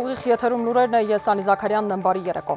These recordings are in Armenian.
Ուղիղ եթերում լուրերն է ես Անի Զաքարյանն եմ բարի երեկո։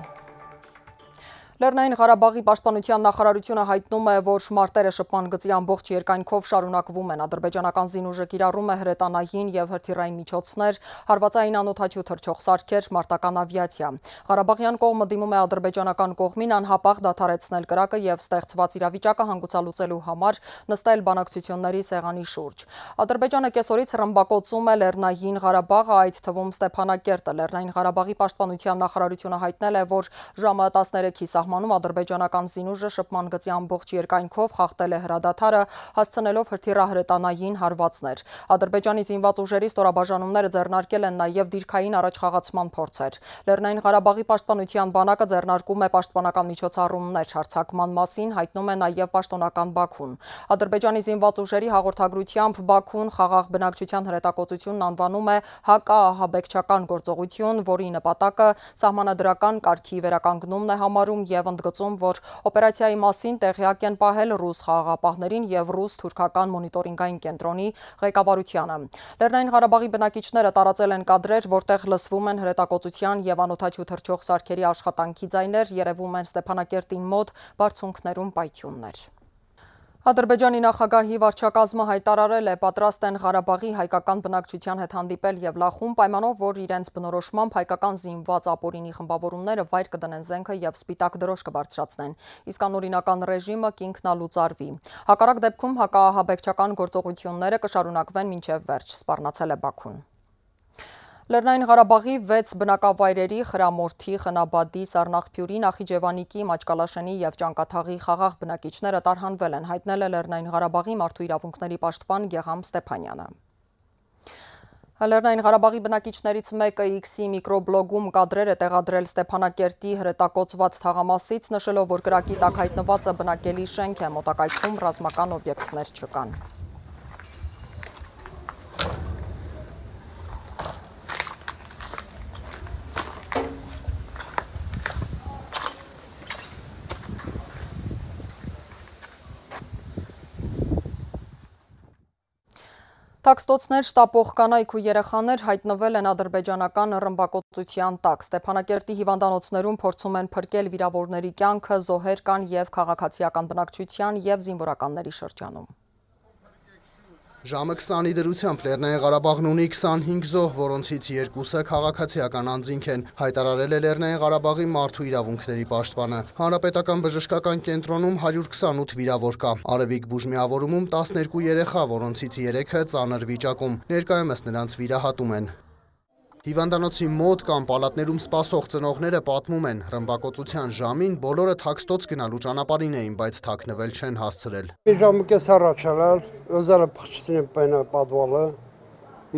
Լեռնային Ղարաբաղի պաշտպանության նախարարությունը հայտնում է, որ մարտերը շփման գծի ամբողջ երկայնքով շարունակվում են։ Ադրբեջանական զինուժը կիրառում է հրետանային եւ հրթիռային միջոցներ, հարվածային անօթաչու թռչող սարքեր, մարտական ավիացիա։ Ղարաբաղյան կողմը դիմում է ադրբեջանական կողմին անհապաղ դադարեցնել կրակը եւ ստեղծված իրավիճակը հանգուցալուծելու համար նստել բանակցությունների սեղանի շուրջ։ Ադրբեջանը կեսօրից ռմբակոծում է Լեռնային Ղարաբաղը, այդ թվում Ստեփանակերտը։ Լեռնային Ղարաբաղի պաշտպանության նախարարությունը հայտնել է, որ ժամը 13-ի սահմանում ադրբեջանական զինուժը շփման գծի ամբողջ երկայնքով խախտել է հրադադարը, հասցնելով հրթիռահրետանային հարվածներ։ Ադրբեջանի զինված ուժերի ստորաբաժանումները ձեռնարկել են նաև դիրքային առաջխաղացման փորձեր։ Լեռնային Ղարաբաղի պաշտպանության բանակը ձեռնարկում է պաշտպանական միջոցառումներ հարձակման մասին, հայտնում է նաև պաշտոնական Բաքուն։ Ադրբեջանի զինված ուժերի հաղորդագրությամբ Բաքուն խաղաղ բնակչության հրետակոծությունն անվանում է հակաահաբեկչական գործողություն, որի նպատակը սահմանադրական կարգի վերականգնումն է համարում եւ ընդգծում, որ օպերացիայի մասին տեղյակ են պահել ռուս խաղաղապահներին եւ ռուս-թուրքական մոնիտորինգային կենտրոնի ղեկավարությանը։ Լեռնային Ղարաբաղի բնակիչները տարածել են կադրեր, որտեղ լսվում են հրետակոծության եւ անօթաչու թռչող սարքերի աշխատանքի ձայներ, երևում են Ստեփանակերտին մոտ բարձունքներում պայթյուններ։ Ադրբեջանի նախագահի վարչակազմը հայտարարել է պատրաստ են Ղարաբաղի հայկական բնակչության հետ հանդիպել եւ լախում պայմանով, որ իրենց բնորոշմամբ հայկական զինված ապօրինի խմբավորումները վայր կդնեն զենքը եւ սպիտակ դրոշ կբարձրացնեն։ Իսկ անօրինական ռեժիմը կինքնալուծարվի։ Հակառակ դեպքում հակահաբեկչական գործողությունները կշարունակվեն մինչև վերջ, սպառնացել է Բաքուն։ Լեռնային Ղարաբաղի 6 բնակավայրերի Խրամորթի, Խնաբադի, Սառնախփյուրի, Նախիջևանիկի, Մաճկալաշենի եւ Ճանկաթաղի խաղաղ բնակիչները տարհանվել են, հայտնել է Լեռնային Ղարաբաղի մարդու իրավունքների պաշտպան Գեգամ Ստեփանյանը։ Լեռնային Ղարաբաղի բնակիչներից մեկը X-ի միկրոբլոգում կադրեր է տեղադրել Ստեփանակերտի հրետակոծված թաղամասից, նշելով, որ կրակի տակ հայտնվածը բնակելի շենք է, մոտակայքում ռազմական օբյեկտներ չկան։ Թաքստոցներ, շտապող կանայք ու երեխաներ հայտնվել են ադրբեջանական ռմբակոծության տակ։ Ստեփանակերտի հիվանդանոցներում փորձում են փրկել վիրավորների կյանքը, զոհեր կան եւ քաղաքացիական բնակչության եւ զինվորականների շրջանում։ Ժամը 20-ի դրությամբ Լեռնային Ղարաբաղն ունի 25 զոհ, որոնցից երկուսը քաղաքացիական անձինք են, հայտարարել է Լեռնային Ղարաբաղի մարդու իրավունքների պաշտպանը։ Հանրապետական բժշկական կենտրոնում 128 վիրավոր կա։ Արևիկ բուժմիավորումում 12 երեխա, որոնցից 3-ը ծանր վիճակում։ Ներկայումս նրանց վիրահատում են։ Հիվանդանոցի մոտ կամ պալատներում սպասող ծնողները պատմում են, ռմբակոծության ժամին բոլորը թաքստոց գնալու ճանապարհին էին, բայց թաքնվել չեն հասցրել։ Ժամը կես առաջ ալալ, ըզարը փխչին պայնա պատվալը,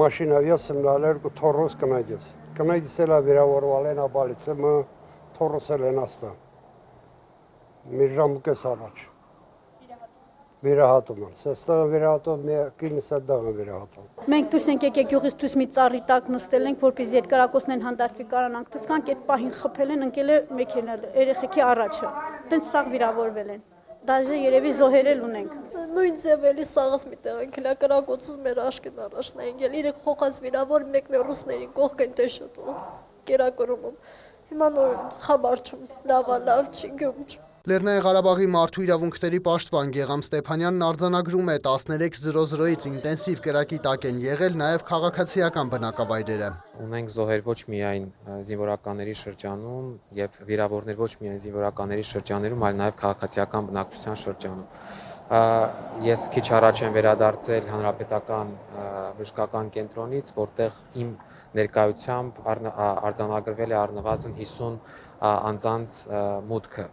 մաշինա եսեմ լալեր ու թորոս կնայդես։ Կնայդես էլա վիրավորվել են աբալիցը, մը թորոս էլ են աստա։ Մի ժամը կես առաջ վերահատում են։ Սստեղը վերահատում, կինս է դաղը վերահատում։ Մենք դուրս ենք եկել գյուղից դուրս մի ծառի տակ նստել ենք, որպեսզի այդ կարակոսներն հանդարտվի կարանանք դուրս կանք այդ պահին խփել են, ընկել է մեքենա երեխեքի առաջը։ Տենց սաղ վիրավորվել են։ Դաժե երևի զոհեր էլ ունենք։ Նույն ձևելի սաղս մի տեղ ենք, հլակարակոցուց մեր աշկեն առաջն է եկել, իրեք խոխած վիրավոր մեկն է ռուսներին կողք են տեշոտում, կերակրումում։ Հիմա նոր խաբարչում, լավա լավ չի գում չի։ Լեռնային Ղարաբաղի մարդու իրավունքների պաշտպան Գեգամ Ստեփանյանն արձանագրում է 13:00-ից ինտենսիվ կրակի տակ են եղել նաև քաղաքացիական բնակավայրերը։ Ունենք զոհեր ոչ միայն զինվորականների շրջանում եւ վիրավորներ ոչ միայն զինվորականների շրջաներում, այլ նաև քաղաքացիական բնակչության շրջանում ես քիչ առաջ եմ վերադարձել հանրապետական բժշկական կենտրոնից, որտեղ իմ ներկայությամբ արձանագրվել է առնվազն 50 անձանց մուտքը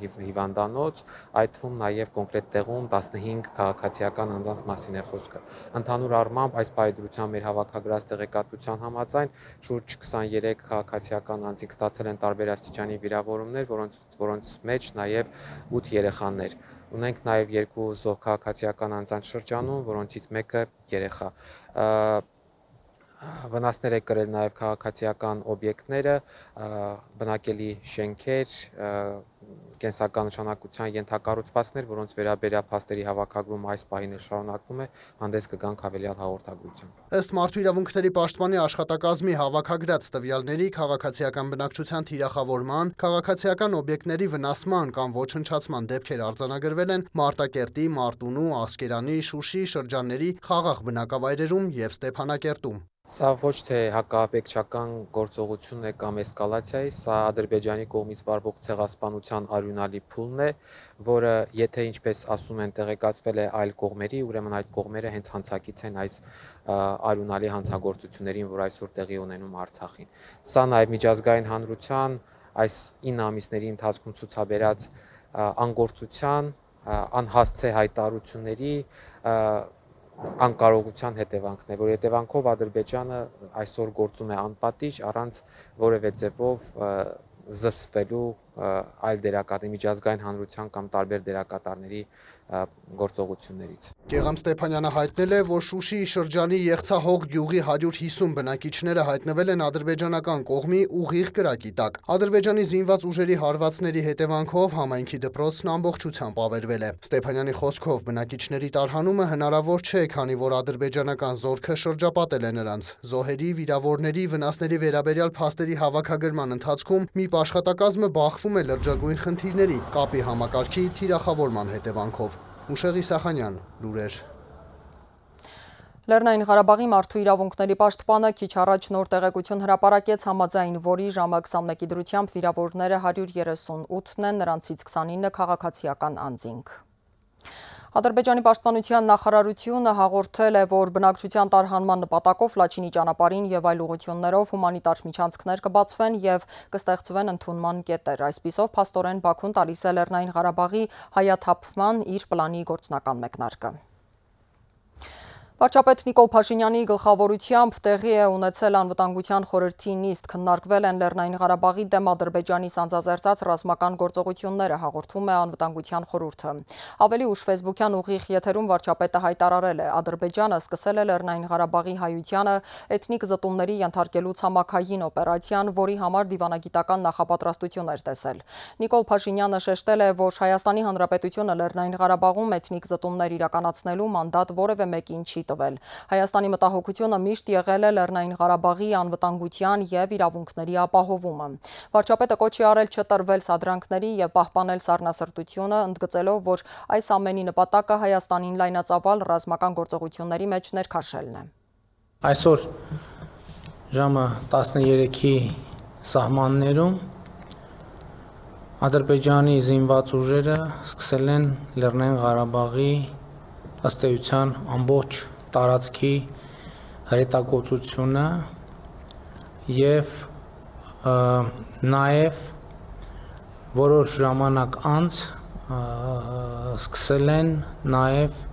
հիվանդանոց, այդ թվում նաև կոնկրետ տեղում 15 քաղաքացիական անձանց մասին է խոսքը։ Ընդհանուր առմամբ այս պայդրության մեր հավաքագրած տեղեկատվության համաձայն շուրջ 23 քաղաքացիական անձինք ստացել են տարբեր աստիճանի վիրավորումներ, որոնց որոնց մեջ նաև 8 երեխաներ։ Ունենք նաև երկու զոհ քաղաքացիական անձանց շրջանում, որոնցից մեկը երեխա վնասներ է կրել նաև քաղաքացիական օբյեկտները, բնակելի շենքեր, կենսական նշանակության ենթակառուցվածքներ, որոնց վերաբերյալ փաստերի հավաքագրումը այս պահին էլ շարունակվում է, հանդես կգանք հավելյալ հաղորդագրությամբ։ Ըստ Մարդու իրավունքների պաշտպանի աշխատակազմի հավաքագրած տվյալների քաղաքացիական բնակչության թիրախավորման, քաղաքացիական օբյեկտների վնասման կամ ոչնչացման դեպքեր արձանագրվել են Մարտակերտի, Մարտունու, Ասկերանի, Շուշի շրջանների խաղաղ բնակավայրերում եւ Ստեփանակերտում։ Սա ոչ թե հակաապեկչական գործողություն է կամ էսկալացիա է, սա Ադրբեջանի կողմից վարվող ցեղասպանության արյունալի փուլն է, որը եթե ինչպես ասում են տեղեկացվել է այլ կողմերի, ուրեմն այդ կողմերը հենց հանցակից են այս արյունալի հանցագործություններին, որ այսօր տեղի ունենում Արցախին։ Սա նաև միջազգային հանրության այս 9 ամիսների ընթացքում ցուցաբերած անգործության, անհասցե հայտարարությունների անկարողության հետևանքն է, որ հետևանքով Ադրբեջանը այսօր գործում է անպատիժ առանց որևէ ձևով զսպելու այլ դերակատար միջազգային հանրության կամ տարբեր դերակատարների գործողություններից։ Գեգամ Ստեփանյանը հայտնել է, որ Շուշիի շրջանի Եղցահող գյուղի 150 բնակիչները հայտնվել են ադրբեջանական կողմի ուղիղ կրակի տակ։ Ադրբեջանի զինված ուժերի հարվածների հետևանքով համայնքի դպրոցն ամբողջությամբ ավերվել է։ Ստեփանյանի խոսքով բնակիչների տարհանումը հնարավոր չէ, քանի որ ադրբեջանական զորքը շրջապատել է նրանց։ Զոհերի, վիրավորների, վնասների վերաբերյալ փաստերի հավաքագրման ընթացքում մի աշխատակազմը բախվում է լրջագույն խնդիրների կապի համակարգի թիրախավորման հետևանքով։ Մուշեղ Իսախանյան, լուրեր։ Լեռնային Ղարաբաղի մարդու իրավունքների պաշտպանը քիչ առաջ նոր տեղեկություն հրապարակեց համաձայն, որի ժամը 21-ի դրությամբ վիրավորները 138-ն են, նրանցից 29-ը քաղաքացիական անձինք։ Ադրբեջանի պաշտպանության նախարարությունը հաղորդել է, որ բնակչության տարհանման նպատակով Լաչինի ճանապարհին եւ այլ ուղություններով հումանիտար միջանցքներ կբացվեն եւ կստեղծվեն ընդունման կետեր։ Այսպիսով փաստորեն Բաքուն տալիս է Լեռնային Ղարաբաղի հայաթափման իր պլանի գործնական մեկնարկը։ Վարչապետ Նիկոլ Փաշինյանի գլխավորությամբ տեղի է ունեցել անվտանգության խորհրդի նիստ. քննարկվել են Լեռնային Ղարաբաղի դեմ Ադրբեջանի սանձազերծած ռազմական գործողությունները, հաղորդում է անվտանգության խորհուրդը։ Ավելի ուշ Facebook-յան ուղիղ եթերում վարչապետը հայտարարել է, Ադրբեջանը սկսել է Լեռնային Ղարաբաղի հայությանը էթնիկ զտումների ենթարկելու ցամաքային օպերացիան, որի համար դիվանագիտական նախապատրաստություն էր տեսել։ Նիկոլ Փաշինյանը շեշտել է, որ Հայաստանի Հանրապետությունը Լեռնային Ղարաբաղում էթնիկ զտումներ իրականացնելու մանդատ որևէ մեկին չի տվել։ Հայաստանի մտահոգությունը միշտ եղել է Լեռնային Ղարաբաղի անվտանգության եւ իրավունքների ապահովումը։ Վարչապետը կոչի արել չտրվել սադրանքների եւ պահպանել սառնասրտությունը, ընդգծելով, որ այս ամենի նպատակը Հայաստանին լայնածավալ ռազմական գործողությունների մեջ ներքաշելն է։ Այսօր ժամը 13-ի սահմաններում Ադրբեջանի զինված ուժերը սկսել են Լեռնային Ղարաբաղի ըստ էության ամբողջ տարածքի հրետակոծությունը եւ նաեւ որոշ ժամանակ անց սկսել են նաեւ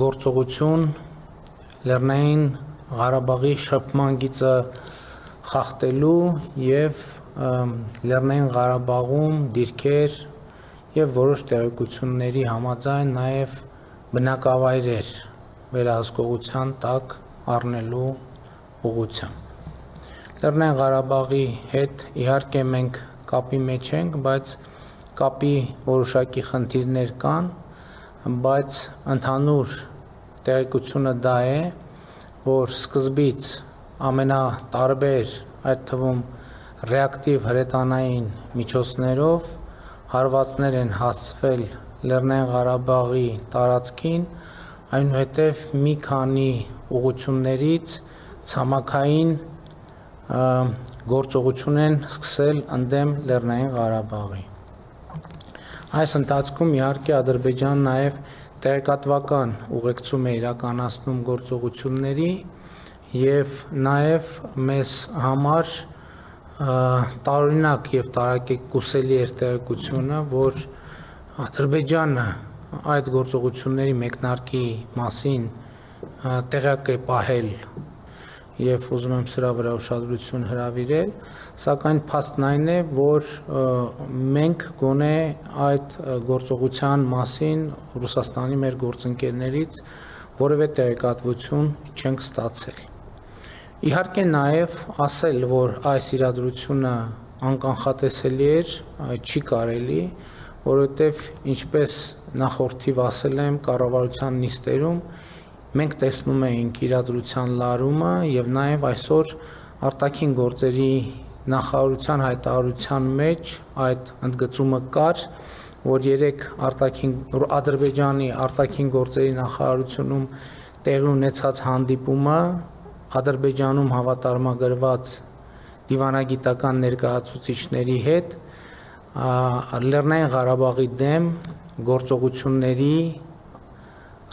գործողություն Լեռնային Ղարաբաղի շփման գիծը խախտելու եւ Լեռնային Ղարաբաղում դիրքեր եւ որոշ տեղեկությունների համաձայն նաեւ բնակավայրեր վերահսկողության տակ առնելու ուղղությամբ։ Լեռնային Ղարաբաղի հետ իհարկե մենք կապի մեջ ենք, բայց կապի որոշակի խնդիրներ կան, բայց ընդհանուր տեղեկությունը դա է, որ սկզբից ամենատարբեր, այդ թվում ռեակտիվ հրետանային միջոցներով հարվածներ են հասցվել Լեռնային Ղարաբաղի տարածքին, այնուհետև մի քանի ուղություններից ցամաքային գործողություն են սկսել ընդդեմ Լեռնային Ղարաբաղի։ Այս ընթացքում իհարկե Ադրբեջանն նաև տեղեկատվական ուղեկցում է իրականացնում գործողությունների եւ նաև մեզ համար տարօրինակ եւ տարակեկուսելի էր տեղեկությունը, որ Ադրբեջանը այդ գործողությունների մեկնարկի մասին տեղյակ է պահել եւ ուզում եմ սրա վրա ուշադրություն հրավիրել, սակայն փաստն այն է, որ մենք գոնե այդ գործողության մասին Ռուսաստանի մեր գործընկերներից որևէ տեղեկատվություն չենք ստացել։ Իհարկե նաև ասել, որ այս իրադրությունը անկանխատեսելի էր, չի կարելի, որովհետև ինչպես նախորդիվ ասել եմ կառավարության նիստերում, մենք տեսնում էինք իրադրության լարումը եւ նաև այսօր արտաքին գործերի նախարարության հայտարարության մեջ այդ ընդգծումը կար, որ երեք արտաքին Ադրբեջանի արտաքին գործերի նախարարությունում տեղի ունեցած հանդիպումը Ադրբեջանում հավատարմագրված դիվանագիտական ներկայացուցիչների հետ Լեռնային Ղարաբաղի դեմ գործողությունների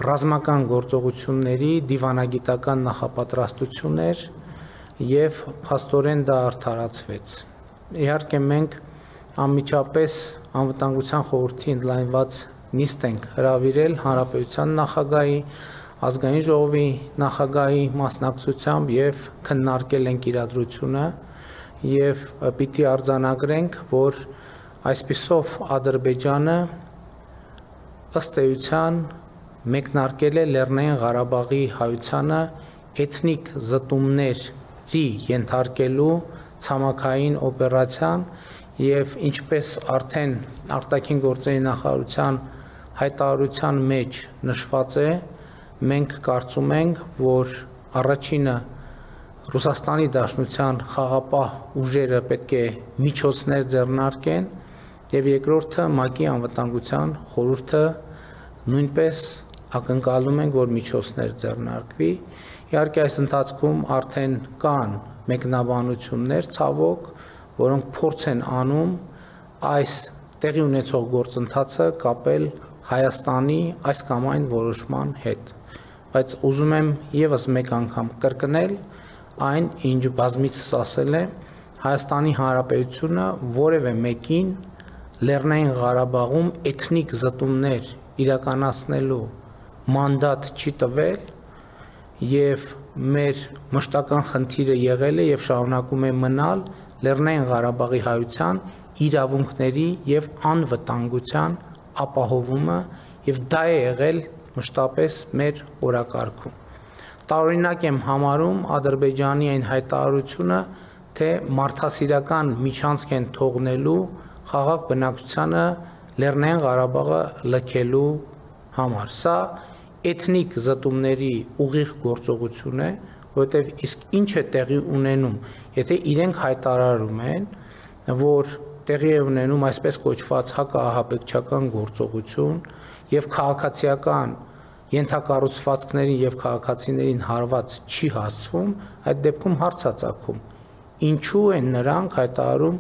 ռազմական գործողությունների դիվանագիտական նախապատրաստություններ եւ փաստորեն դա արդարացվեց։ Իհարկե մենք անմիջապես անվտանգության խորհրդի ընդլայնված նիստ ենք հրավիրել հանրապետության նախագահի ազգային ժողովի նախագահի մասնակցությամբ եւ քննարկել ենք իրադրությունը եւ պիտի արձանագրենք, որ այսպիսով Ադրբեջանը ըստ էության մեկնարկել է Լեռնային Ղարաբաղի հայությանը էթնիկ զտումների ենթարկելու ցամաքային օպերացիան եւ ինչպես արդեն արտաքին գործերի նախարարության հայտարարության մեջ նշված է, մենք կարծում ենք, որ առաջինը Ռուսաստանի Դաշնության խաղապահ ուժերը պետք է միջոցներ ձեռնարկեն եւ երկրորդը ՄԱԿ-ի անվտանգության խորհուրդը նույնպես ակնկալում ենք, որ միջոցներ ձեռնարկվի։ Իհարկե այս ընթացքում արդեն կան մեկնաբանություններ ցավոք, որոնք փորձ են անում այս տեղի ունեցող գործընթացը կապել Հայաստանի այս կամ այն որոշման հետ բայց ուզում եմ եւս մեկ անգամ կրկնել այն, ինչ բազմիցս ասել եմ, Հայաստանի Հանրապետությունը որևէ մեկին Լեռնային Ղարաբաղում էթնիկ զտումներ իրականացնելու մանդատ չի տվել եւ մեր մշտական խնդիրը եղել է եւ շարունակում է մնալ Լեռնային Ղարաբաղի հայության իրավունքների եւ անվտանգության ապահովումը եւ դա է եղել մշտապես մեր օրակարգում։ Տարօրինակ եմ համարում Ադրբեջանի այն հայտարարությունը, թե մարդասիրական միջանցք են թողնելու խաղաղ բնակչությանը Լեռնային Ղարաբաղը լքելու համար։ Սա էթնիկ զտումների ուղիղ գործողություն է, որովհետև իսկ ինչ է տեղի ունենում, եթե իրենք հայտարարում են, որ տեղի է ունենում այսպես կոչված հակաահաբեկչական գործողություն եւ քաղաքացիական ենթակառուցվածքներին եւ քաղաքացիներին հարված չի հասցվում, այդ դեպքում հարց է ցակում. ինչու են նրանք հայտարարում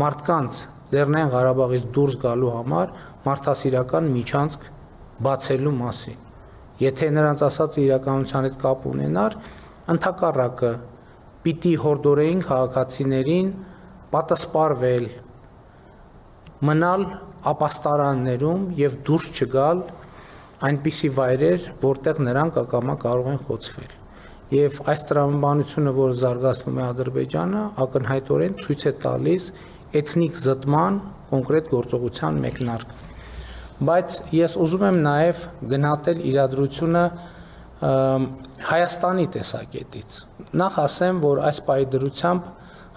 մարդկանց Լեռնային Ղարաբաղից դուրս գալու համար մարդասիրական միջանցք բացելու մասին։ Եթե նրանց ասածը իրականության հետ կապ ունենար, ընդհակառակը պիտի հորդորեին քաղաքացիներին պատասպարվել, մնալ ապաստարաններում եւ դուրս չգալ այնպիսի վայրեր, որտեղ նրանք ակամա կարող են խոցվել։ Եվ այս տրամաբանությունը, որ զարգացնում է Ադրբեջանը, ակնհայտորեն ցույց է տալիս էթնիկ զտման կոնկրետ գործողության մեկնարկ։ Բայց ես ուզում եմ նաև գնահատել իրադրությունը Հայաստանի տեսակետից։ Նախ ասեմ, որ այս պայդրությամբ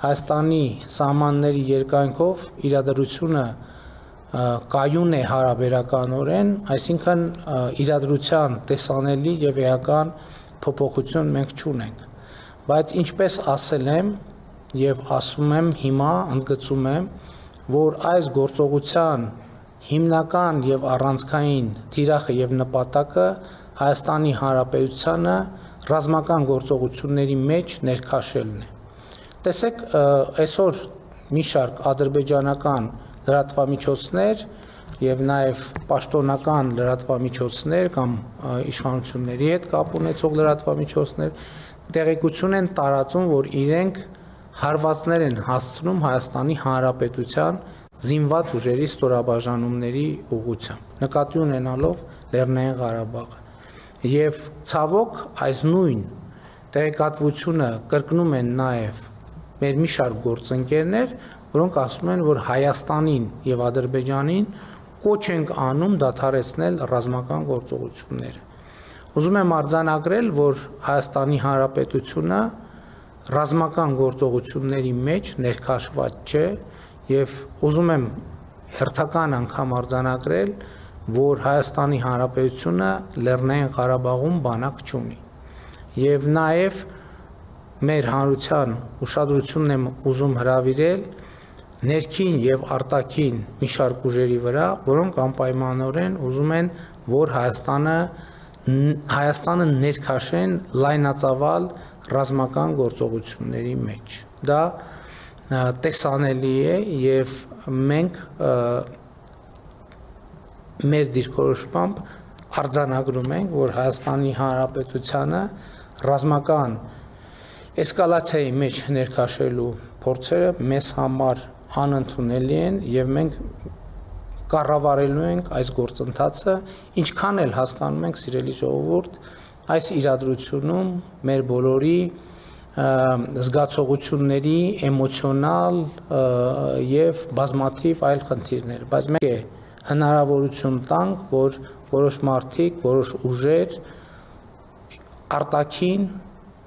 Հայաստանի սահմանների երկայնքով իրադրությունը կայուն է հարաբերականորեն, այսինքն իրադրության տեսանելի եւ էական փոփոխություն մենք չունենք։ Բայց ինչպես ասել եմ եւ ասում եմ հիմա ընդգծում եմ, որ այս գործողության հիմնական եւ առանցքային թիրախը եւ նպատակը Հայաստանի Հանրապետությանը ռազմական գործողությունների մեջ ներքաշելն է։ Տեսեք, այսօր մի շարք ադրբեջանական լրատվամիջոցներ եւ նաեւ պաշտոնական լրատվամիջոցներ կամ իշխանությունների հետ կապ ունեցող լրատվամիջոցներ տեղեկություն են տարածում, որ իրենք հարվածներ են հասցնում Հայաստանի Հանրապետության զինված ուժերի ստորաբաժանումների ուղղությամբ նկատի ունենալով Լեռնային Ղարաբաղը եւ ցավոք այս նույն տեղեկատվությունը կրկնում են նաեւ մեր մի շարք գործընկերներ, որոնք ասում են, որ Հայաստանին եւ Ադրբեջանին կոչ ենք անում դադարեցնել ռազմական գործողությունները։ Ուզում եմ արձանագրել, որ Հայաստանի Հանրապետությունը ռազմական գործողությունների մեջ ներքաշված չէ եւ ուզում եմ հերթական անգամ արձանագրել, որ Հայաստանի Հանրապետությունը Լեռնային Ղարաբաղում բանակ չունի։ Եվ նաեւ մեր հանրության ուշադրությունն եմ ուզում հravirել ներքին եւ արտաքին մի շարք ուժերի վրա, որոնք անպայմանորեն ուզում են, որ Հայաստանը Հայաստանը ներքաշեն լայնածավալ ռազմական գործողությունների մեջ։ Դա տեսանելի է եւ մենք մեր դիրքորոշմամբ արձանագրում ենք, որ Հայաստանի Հանրապետությանը ռազմական էսկալացիայի մեջ ներքաշելու փորձերը մեզ համար անընդունելի են եւ մենք կառավարելու ենք այս գործընթացը, ինչքան էլ հասկանում ենք սիրելի ժողովուրդ, այս իրադրությունում մեր բոլորի զգացողությունների էմոցիոնալ եւ բազմաթիվ այլ խնդիրներ, բայց մենք է հնարավորություն տանք, որ որոշ մարդիկ, որոշ ուժեր արտաքին,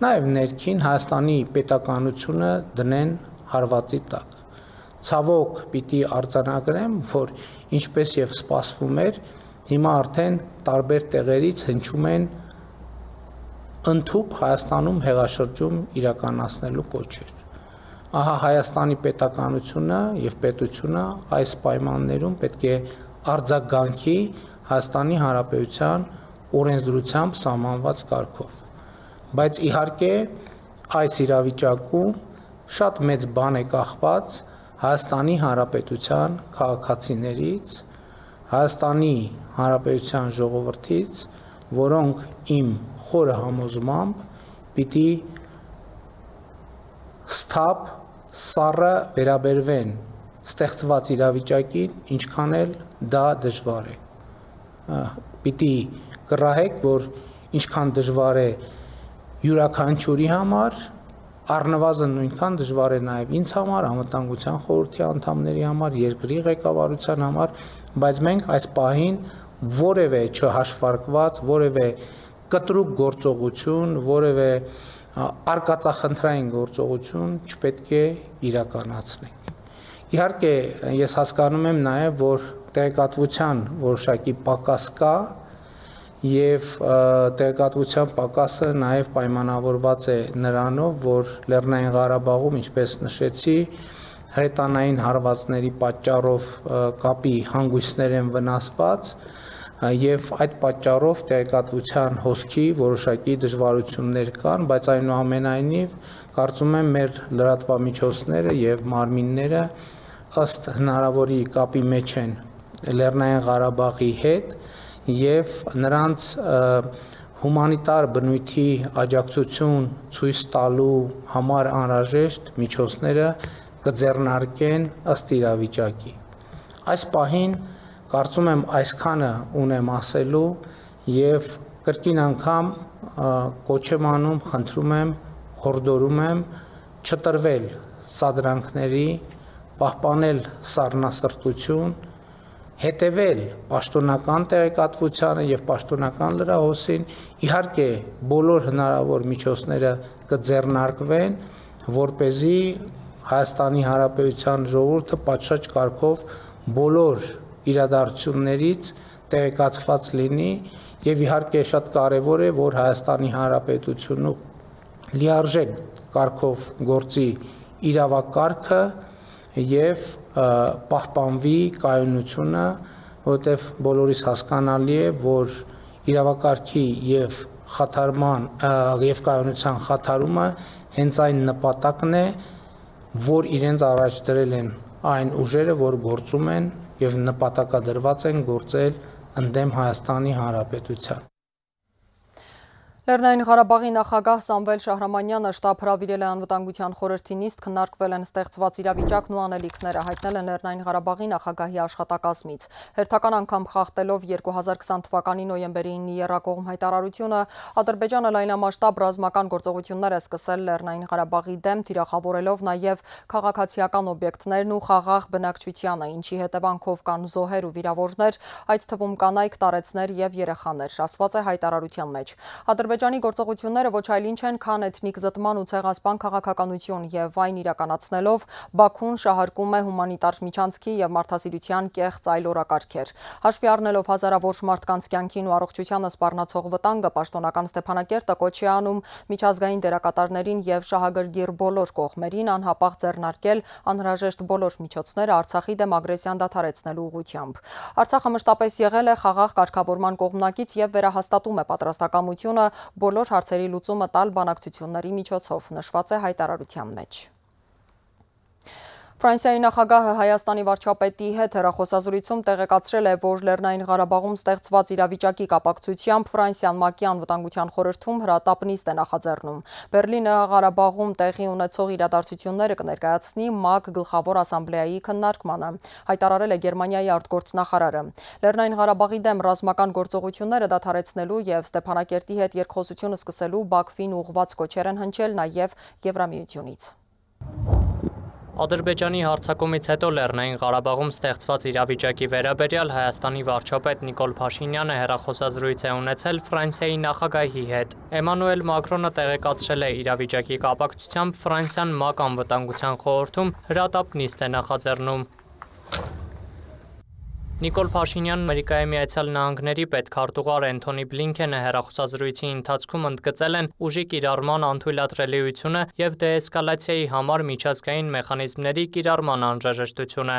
նաեւ ներքին Հայաստանի պետականությունը դնեն հարվածի տակ ցավոք պիտի արձանագրեմ, որ ինչպես եւ սպասվում էր, հիմա արդեն տարբեր տեղերից հնչում են ընդཐུպ Հայաստանում հեղաշրջում իրականացնելու կոչեր։ Ահա Հայաստանի պետականությունը եւ պետությունը այս պայմաններում պետք է արձագանքի Հայաստանի Հանրապետության օրենսդրությամբ սահմանված կարգով։ Բայց իհարկե այս իրավիճակում շատ մեծ բան է կախված Հայաստանի Հանրապետության քաղաքացիներից, Հայաստանի Հանրապետության ժողովրդից, որոնք իմ խորը համոզմամբ պիտի սթափ սառը վերաբերվեն ստեղծված իրավիճակին, ինչքան էլ դա դժվար է։ Պիտի կռահեք, որ ինչքան դժվար է յուրաքանչյուրի համար, առնվազն նույնքան դժվար է նաև ինձ համար, անվտանգության խորհրդի անդամների համար, երկրի ղեկավարության համար, բայց մենք այս պահին որևէ չհաշվարկված, որևէ կտրուկ գործողություն, որևէ արկածախնդրային գործողություն չպետք է իրականացնենք։ Իհարկե, ես հասկանում եմ նաև, որ տեղեկատվության որոշակի պակաս կա, եւ տեղեկատվության պակասը նաեւ պայմանավորված է նրանով, որ Լեռնային Ղարաբաղում, ինչպես նշեցի, հրետանային հարվածների պատճառով կապի հանգույցներ են վնասված եւ այդ պատճառով տեղեկատվության հոսքի որոշակի դժվարություններ կան, բայց այնուամենայնիվ կարծում եմ մեր լրատվամիջոցները եւ մարմինները ըստ հնարավորի կապի մեջ են Լեռնային Ղարաբաղի հետ եւ նրանց հումանիտար բնույթի աջակցություն ցույց տալու համար անհրաժեշտ միջոցները կձեռնարկեն ըստ իրավիճակի։ Այս պահին կարծում եմ այսքանը ունեմ ասելու եւ կրկին անգամ կոչ եմ անում, խնդրում եմ, հորդորում եմ չտրվել սադրանքների, պահպանել սառնասրտություն հետևել պաշտոնական տեղեկատվությանը եւ պաշտոնական լրահոսին իհարկե բոլոր հնարավոր միջոցները կձեռնարկվեն որ เป զի Հայաստանի Հանրապետության ժողովուրդը պատշաճ կարգով բոլոր իրադարձություններից տեղեկացված լինի եւ իհարկե շատ կարեւոր է որ Հայաստանի Հանրապետությունը լիարժեք կարգով գործի իրավակարգը եւ պահպանվի կայունությունը, որովհետեւ բոլորիս հասկանալի է, որ իրավակարգի եւ խաթարման եւ կայունության խաթարումը հենց այն նպատակն է, որ իրենց առաջ դրել են այն ուժերը, որ գործում են եւ նպատակադրված են գործել ընդդեմ Հայաստանի Հանրապետության Լեռնային Ղարաբաղի նախագահ Սամվել Շահրամանյանը շտաբ հրավիրել է անվտանգության խորհրդի նիստ, քննարկվել են ստեղծված իրավիճակն ու անելիքները, հայտնել են Լեռնային Ղարաբաղի նախագահի աշխատակազմից։ Հերթական անգամ խախտելով 2020 թվականի նոյեմբերի 9-ի երակողմ հայտարարությունը, Ադրբեջանը լայնամասշտաբ ռազմական գործողություններ է սկսել Լեռնային Ղարաբաղի դեմ, թիրախավորելով նաև քաղաքացիական օբյեկտներն ու խաղաղ բնակչությանը, ինչի հետևանքով կան զոհեր ու վիրավորներ, այդ թվում կանայք, տարեցներ եւ երեխաներ, ասված է հայտարարության մեջ։ Ադրբեջանը Ադրբեջանի գործողությունները ոչ այլ ինչ են, քան էթնիկ զտման ու ցեղասպան քաղաքականություն եւ այն իրականացնելով Բաքուն շահարկում է հումանիտար միջանցքի եւ մարդասիրության կեղծ այլ օրակարգեր։ Հաշվի առնելով հազարավոր մարդկանց կյանքին ու առողջությանը սպառնացող վտանգը, պաշտոնական Ստեփանակերտը կոչ է անում միջազգային դերակատարներին եւ շահագրգիռ բոլոր կողմերին անհապաղ ձեռնարկել անհրաժեշտ բոլոր միջոցները Արցախի դեմ ագրեսիան դադարեցնելու ուղղությամբ։ Արցախը մշտապես եղել է խաղաղ կարգավորման կողմնակից եւ վերահաստատում է պատրաստակամությունը բոլոր հարցերի լուծումը տալ բանակցությունների միջոցով, նշված է հայտարարության մեջ։ Ֆրանսիայի նախագահը Հայաստանի վարչապետի հետ հեռախոսազրույցում տեղեկացրել է, որ Լեռնային Ղարաբաղում ստեղծված իրավիճակի կապակցությամբ Ֆրանսիան ՄԱԿ-ի անվտանգության խորհրդում հրատապ նիստ է նախաձեռնում։ Բերլինը Ղարաբաղում տեղի ունեցող իրադարձությունները կներկայացնի ՄԱԿ գլխավոր ասամբլեայի քննարկմանը, հայտարարել է Գերմանիայի արտգործնախարարը։ Լեռնային Ղարաբաղի դեմ ռազմական գործողությունները դադարեցնելու եւ Ստեփանակերտի հետ երկխոսությունը սկսելու Բաքվին ուղղված կոչեր են հնչել նաեւ Եվրամիությունից։ Ադրբեջանի հարձակումից հետո Լեռնային Ղարաբաղում ստեղծված իրավիճակի վերաբերյալ Հայաստանի վարչապետ Նիկոլ Փաշինյանը հերախոսազրույց է ունեցել Ֆրանսիայի նախագահի հետ։ Էմանուել Մակրոնը տեղեկացրել է իրավիճակի կապակցությամբ Ֆրանսիան ՄԱԿ անվտանգության խորհրդում հրատապ նիստ է նախաձեռնում։ Նիկոլ Փաշինյանն Ամերիկայի Միացյալ Նահանգների պետքարտուղար Էնթոնի Բլինքենը հերախոսազրույցի ընթացքում ընդգծել են ուժի կիրառման անթույլատրելիությունը եւ դեէսկալացիայի համար միջազգային մեխանիզմների կիրառման անհրաժեշտությունը։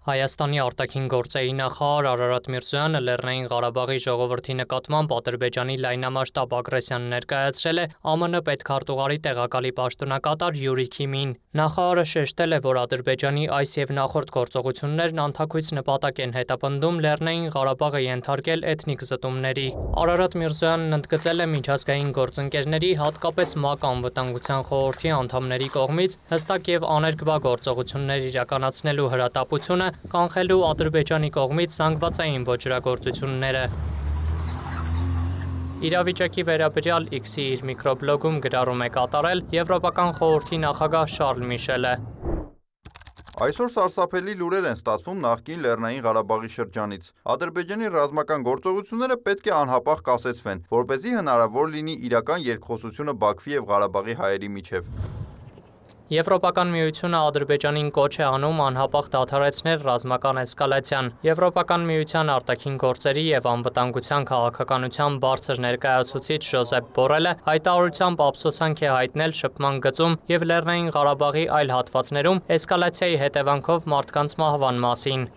Հայաստանի արտաքին գործերի նախարար Արարատ Միրզոյանը Լեռնային Ղարաբաղի ժողովրդի նկատմամբ Ադրբեջանի լայնամասշտաբ ագրեսիան ներկայացրել է ԱՄՆ պետքարտուղարի տեղակալի պաշտոնակատար Յուրի Քիմին։ Նախարարը շեշտել է, որ Ադրբեջանի այս եւ նախորդ գործողություններն անթակույց նպատակ են հետապնդում Լեռնային Ղարաբաղը ենթարկել էթնիկ զտումների։ Արարատ Միրզոյանն ընդգծել է միջազգային գործընկերների, հատկապես ՄԱԿ անվտանգության խորհրդի անդամների կողմից հստակ եւ աներկբա գործողություններ իրականացնելու հրատապությունը կանխելու Ադրբեջանի կողմից զանգվածային ոչրագործությունները։ Իրավիճակի վերաբերյալ X-ի իր միկրոբլոգում գրառում է կատարել Եվրոպական խորհրդի նախագահ Շարլ Միշելը։ Այսօր սարսափելի լուրեր են ստացվում նախկին Լեռնային Ղարաբաղի շրջանից։ Ադրբեջանի ռազմական գործողությունները պետք է անհապաղ կասեցվեն, որ เป զի հնարավոր լինի իրական երկխոսությունը Բաքվի եւ Ղարաբաղի հայերի միջև։ Եվրոպական միությունը Ադրբեջանին կոչ է անում անհապաղ դադարեցնել ռազմական էսկալացիան։ Եվրոպական միության արտաքին գործերի եւ անվտանգության քաղաքականության բարձր ներկայացուցիչ Ժոզեփ Բորելը հայտարարությամբ ափսոսանք է հայտնել շփման գծում եւ Լեռնային Ղարաբաղի այլ հատվածներում էսկալացիայի հետևանքով մարդկանց մահվան մասին։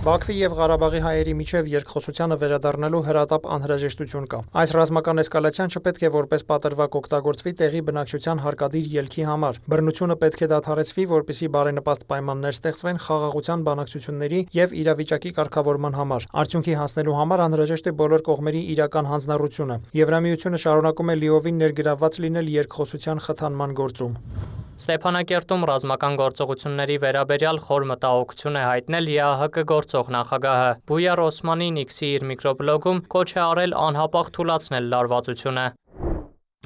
Բաքվի եւ Ղարաբաղի հայերի միջև երկխոսությանը վերադառնալու հրատապ անհրաժեշտություն կա։ Այս ռազմական էսկալացիան չպետք է որպես պատրվակ օգտագործվի տեղի բնակչության հարկադիր ելքի համար։ Բռնությունը պետք է դադարեցվի, որպիսի բարենպաստ պայմաններ ստեղծվեն խաղաղության բանակցությունների եւ իրավիճակի կարգավորման համար։ Արդյունքի հասնելու համար անհրաժեշտ է բոլոր կողմերի իրական հանձնառությունը։ Եվրամիությունը շարունակում է լիովին ներգրավված լինել երկխոսության խթանման գործում։ Ստեփանակերտում ռազմական գործողությունների վերաբերյալ խոր մտահոգություն է հայտնել ԵԱՀԿ գործող նախագահը։ Բույար Օսմանին X-ի իր միկրոբլոգում կոչ է արել անհապաղ թույլատրել լարվածությունը։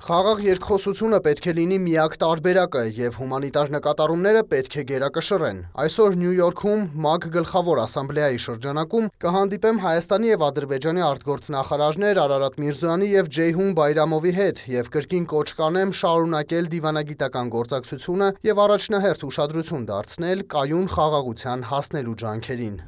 Խաղաղ երկխոսությունը պետք է լինի միակ տարբերակը եւ հումանիտար նկատառումները պետք է գերակշռեն։ Այսօր Նյու Յորքում ՄԱԿ գլխավոր ասամբլեայի շրջանակում կհանդիպեմ Հայաստանի եւ Ադրբեջանի արտգործնախարարներ Արարատ Միրզոյանի եւ Ջեյհուն Բայրամովի հետ եւ կրկին կոչ կանեմ շարունակել դիվանագիտական գործակցությունը եւ առաջնահերթ ուշադրություն դարձնել կայուն խաղաղության հասնելու ջանքերին։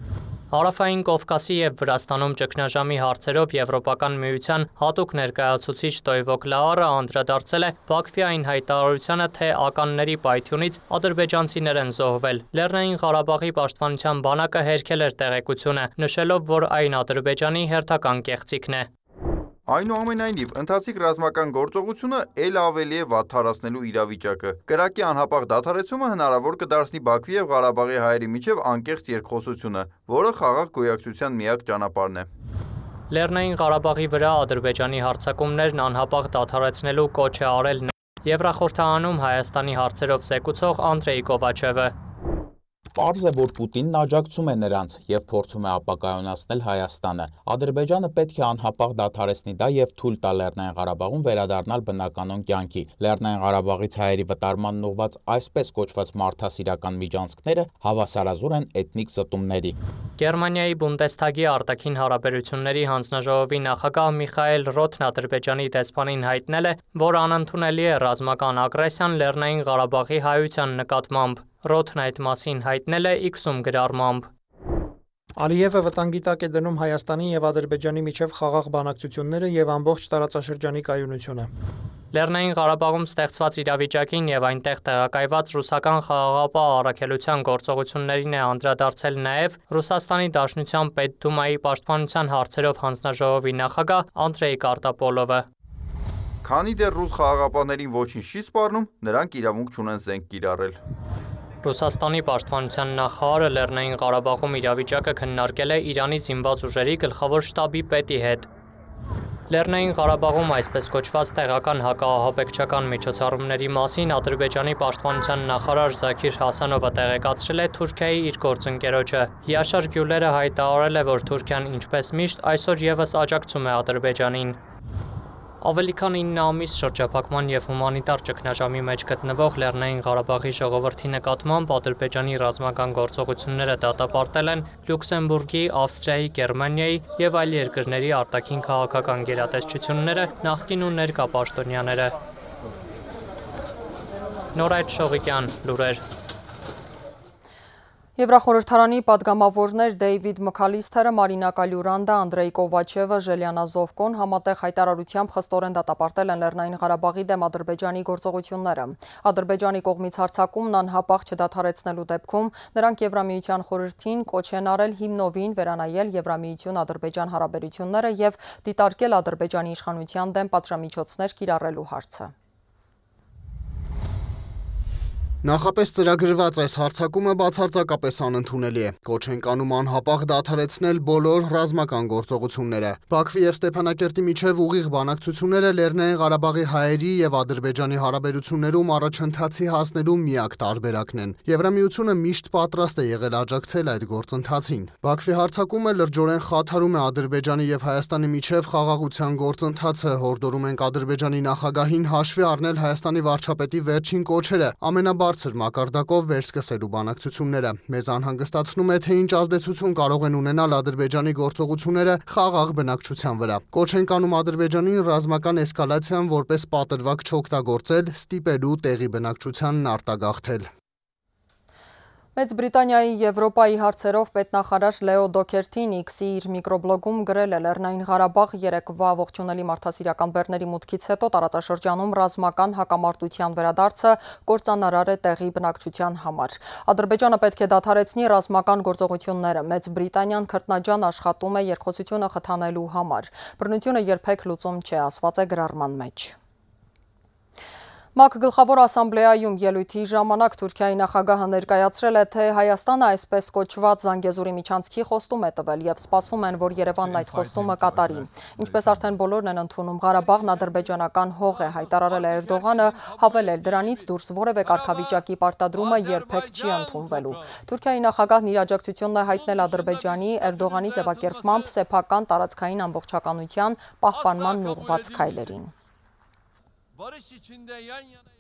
Հարավային Կովկասի եւ Վրաստանում ճգնաժամի հարցերով Եվրոպական միության հատուկ ներկայացուցիչ Տոյվոկ Լաարը անդրադարձել է Բաքվի այն հայտարարությանը, թե ականների պայթյունից ադրբեջանցիներ են զոհվել։ Լեռնային Ղարաբաղի պաշտպանության բանակը հերքել էր տեղեկությունը, նշելով, որ այն Ադրբեջանի հերթական կեղծիքն է։ Այնուամենայնիվ, ընթացիկ ռազմական գործողությունը ել ավելի է վատթարացնելու իրավիճակը։ Կրակի անհապաղ դադարեցումը հնարավոր կդարձնի Բաքվի եւ Ղարաբաղի հայերի միջև անկեղծ երկխոսությունը, որը խաղաղ գոյակցության միակ ճանապարհն է։ Լեռնային Ղարաբաղի վրա Ադրբեջանի հարձակումներն անհապաղ դադարեցնելու կոչ է արել Եվրախորհրդարանում Հայաստանի հարցերով զեկուցող Անդրեյ Կովաչևը։ Պարզ է, որ Պուտինն աջակցում է նրանց եւ փորձում է ապակայունացնել Հայաստանը։ Ադրբեջանը պետք է անհապաղ դադարեցնի դա եւ թույլ տա Լեռնային Ղարաբաղում վերադառնալ բնականon կյանքի։ Լեռնային Ղարաբաղից հայերի վտարման ուղված այսպես կոչված մարդասիրական միջանցքները հավասարազոր են էթնիկ զտումների։ Գերմանիայի Բունդեսթագի արտաքին հարաբերությունների հանձնաժողովի նախագահ Միխայել Ռոթն Ադրբեջանի դեսպանին հայտնել է, որ անընդունելի է ռազմական ագրեսիան Լեռնային Ղարաբաղի հայության նկատմամբ։ Ռոթն այդ մասին հայտնել է X-ում գրառմամբ։ Ալիևը վտանգի տակ է դնում Հայաստանի եւ Ադրբեջանի միջև խաղաղ բանակցությունները եւ ամբողջ տարածաշրջանի կայունությունը։ Լեռնային Ղարաբաղում ստեղծված իրավիճակին եւ այնտեղ տեղակայված ռուսական խաղաղապահ առաքելության գործողություններին է անդրադարձել նաեւ Ռուսաստանի Դաշնության Պետդումայի պաշտպանության հարցերով հանձնաժողովի նախագահ Անդրեյ Կարտապոլովը։ Քանի դեռ ռուս խաղաղապահներին ոչինչ չի սպառնում, նրանք իրավունք չունեն զենք կիրառել։ Ռուսաստանի պաշտպանության նախարարը Լեռնային Ղարաբաղում իրավիճակը քննարկել է Իրանի զինված ուժերի գլխավոր շտաբի պետի հետ։ Լեռնային Ղարաբաղում այսպես կոչված տեղական հակահահապեկչական միջոցառումների մասին Ադրբեջանի պաշտպանության նախարար Զաքիր Հասանովը տեղեկացրել է Թուրքիայի իր գործընկերոջը։ Յաշար Գյուլերը հայտարարել է, որ Թուրքիան ինչպես միշտ այսօր եւս աջակցում է Ադրբեջանին։ Ավելի քան 9 ամիս շրջափակման եւ հումանիտար ճգնաժամի մեջ գտնվող Լեռնային Ղարաբաղի ժողովրդի նկատմամբ Ադրբեջանի ռազմական գործողությունները դատապարտել են Լյուքսեմբուրգի, Ավստրիայի, Գերմանիայի եւ այլ երկրների արտաքին քաղաքական գերատեսչությունները, նախկին ու ներկա պաշտոնյաները։ Նորայդ Շողիկյան, լուրեր Եվրախորհրդարանի падգամավորներ Դեյվիդ Մքալիսթերը, Մարինա Կալյուրանդը, Անդրեյ Կովաչևը, Ժելյանա Զովկոն համատեղ հայտարարությամբ խստորեն դատապարտել են Լեռնային Ղարաբաղի դեմ Ադրբեջանի գործողությունները։ Ադրբեջանի կողմից հարձակումն անհապաղ չդադարեցնելու դեպքում նրանք Եվրամիության խորհրդին կոչ են արել հիմնովին վերանայել Եվրամիություն-Ադրբեջան հարաբերությունները եւ դիտարկել Ադրբեջանի իշխանության դեմ պատժամիջոցներ կիրառելու հարցը։ Նախապես ծրագրված այս հարցակումը բացարձակապես անընդունելի է։ Կոչ են կանում անհապաղ դադարեցնել բոլոր ռազմական գործողությունները։ Բաքվի եւ Ստեփանակերտի միջև ուղիղ բանակցությունները Լեռնային Ղարաբաղի հայերի եւ Ադրբեջանի հարաբերություններում առաջընթացի հասնելու միակ տարբերակն են։ Եվրամիությունը միշտ պատրաստ է եղել աջակցել այդ գործընթացին։ Բաքվի հարցակումը լրջորեն խաթարում է Ադրբեջանի եւ Հայաստանի միջև խաղաղության գործընթացը, հորդորում ենք Ադրբեջանի նախագահին հաշվի առնել Հայաստանի վարչապետի վերջին կոչերը ամենաբարձր բարձր մակարդակով վերսկսելու բանակցությունները։ Մեզ անհանգստացնում է, թե ինչ ազդեցություն կարող են ունենալ Ադրբեջանի գործողությունները խաղաղ բնակչության վրա։ Կոչ են կանում Ադրբեջանին ռազմական էսկալացիան որպես պատրվակ չօգտագործել, ստիպելու տեղի բնակչությանն արտագաղթել։ Մեծ Բրիտանիայի Եվրոպայի հարցերով պետնախարար Լեո Դոքերտին X-ի իր միկրոբլոգում գրել է. Լեռնային Ղարաբաղ երեկվա ողջունելի մարդասիրական բեռների մուտքից հետո տարածաշրջանում ռազմական հակամարտության վերադարձը կործանարար է տեղի բնակչության համար։ Ադրբեջանը պետք է դադարեցնի ռազմական գործողությունները։ Մեծ Բրիտանիան քրտնաջան աշխատում է երկխոսությունը խթանելու համար։ Բռնությունը երբեք լուծում չէ, ասված է գրառման մեջ։ ՄԱԿ գլխավոր ասամբլեայում ելույթի ժամանակ Թուրքիայի նախագահը ներկայացրել է, թե Հայաստանը այսպես կոչված Զանգեզուրի միջանցքի խոստում է տվել եւ սպասում են, որ Երևանն այդ խոստումը կատարի։ Ինչպես արդեն բոլորն են ընդունում, Ղարաբաղն ադրբեջանական հող է, հայտարարել է Էրդողանը, հավելել դրանից դուրս որևէ կարգավիճակի պարտադրումը երբեք չի ընդունվելու։ Թուրքիայի նախագահն իր աջակցությունն է հայտնել Ադրբեջանի Էրդողանի ձևակերպմամբ սեփական տարածքային ամբողջականության պահպանման ուղղված քայլերին։ barış içinde yan yana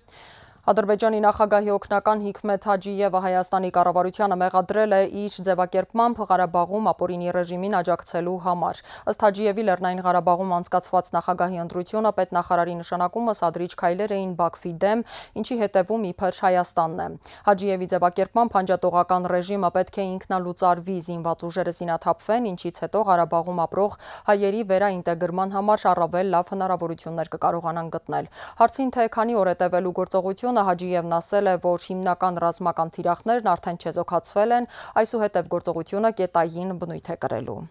Ադրբեջանի նախագահի օգնական Հիկմետ Հաջիևը Հայաստանի կառավարությանը մեղադրել է իր ձևակերպմամբ Ղարաբաղում ապօրինի ռեժիմին աջակցելու համար։ Ըստ Հաջիևի Լեռնային Ղարաբաղում անցկացված նախագահի ընտրությունը պետնախարարի նշանակումը սադրիչ քայլեր էին Բաքվի դեմ, ինչի հետևում իբր Հայաստանն է։ Հաջիևի ձևակերպմամբ հանջատողական ռեժիմը պետք է ինքնալուծարվի, զինված ուժերը զինաթափվեն, ինչից հետո Ղարաբաղում ապրող հայերի վերաինտեգրման համար առավել լավ հնարավորություններ կկարողանան գտնել։ Հարցին թե քանի օր է տևելու գործողություն Պաշտոնը Հաջիևն ասել է, որ հիմնական ռազմական թիրախներն արդեն չեզոքացվել են, այսուհետև գործողությունը կետային բնույթ է կրելու։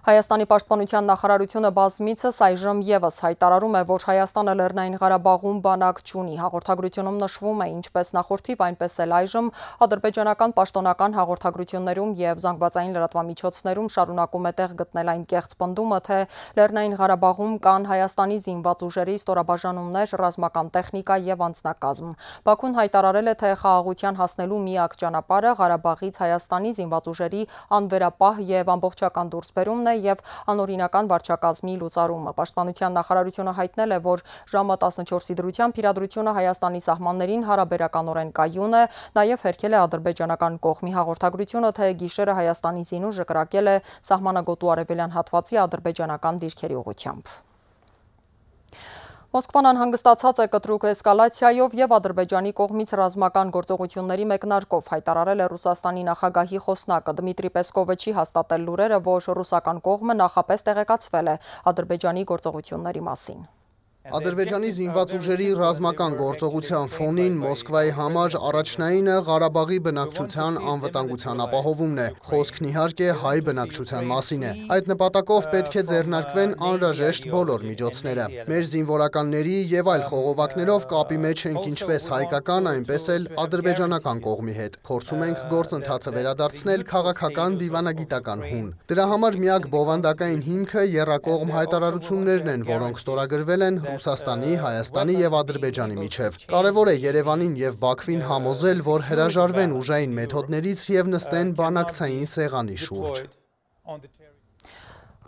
Հայաստանի պաշտպանության նախարարությունը բազմիցս այժմ եւս հայտարարում է, որ Հայաստանը Լեռնային Ղարաբաղում բանակ չունի։ Հաղորդագրությունում նշվում է ինչպես նախորդիվ, այնպես էլ այժմ ադրբեջանական պաշտոնական հաղորդագրություններում եւ զանգվածային լրատվամիջոցներում շարունակում է տեղ գտնել այն կեղծ պնդումը, թե Լեռնային Ղարաբաղում կան Հայաստանի զինված ուժերի ստորաբաժանումներ, ռազմական տեխնիկա եւ անձնակազմ։ Բաքուն հայտարարել է, թե խաղաղության հասնելու միակ ճանապարհը Ղարաբաղից Հայաստանի զինված ուժերի անվերապահ եւ ամբողջական դուրսբերումն է եւ անօրինական վարչակազմի լուծարումը։ Պաշտպանության նախարարությունը հայտնել է, որ ժամը 14-ի դրությամբ իրադրությունը Հայաստանի սահմաններին հարաբերականորեն կայուն է, նաեւ հերքել է ադրբեջանական կողմի հաղորդագրությունը, թե գիշերը Հայաստանի զինուժը կրակել է սահմանագոտու արևելյան հատվածի ադրբեջանական դիրքերի ուղությամբ։ Մոսկվան անհանգստացած է կտրուկ էսկալացիայով եւ Ադրբեջանի կողմից ռազմական գործողությունների մեկնարկով հայտարարել է Ռուսաստանի նախագահի խոսնակը Դմիտրի Պեսկովը չի հաստատել լուրերը, որ ռուսական կողմը նախապես տեղեկացվել է Ադրբեջանի գործողությունների մասին։ Ադրբեջանի զինված ուժերի ռազմական գործողության ֆոնին Մոսկվայի համար առաջնայինը Ղարաբաղի բնակչության անվտանգության ապահովումն է։ Խոսքն իհարկե հայ բնակչության մասին է։ Այդ նպատակով պետք է ձեռնարկվեն անհրաժեշտ բոլոր միջոցները։ Մեր զինվորականների եւ այլ խողովակներով կապի մեջ ենք ինչպես հայկական, այնպես էլ ադրբեջանական կողմի հետ։ Փորձում ենք գործընթացը վերադարձնել քաղաքական դիվանագիտական հուն։ Դրա համար միակ բովանդակային հիմքը երրակողմ հայտարարություններն են, որոնք ստորագրվել են Ռուսաստանի, Հայաստանի եւ Ադրբեջանի միջև։ Կարևոր է Երևանին եւ Բաքվին համոզել, որ հրաժարվեն ուժային մեթոդներից եւ նստեն բանակցային սեղանի շուրջ։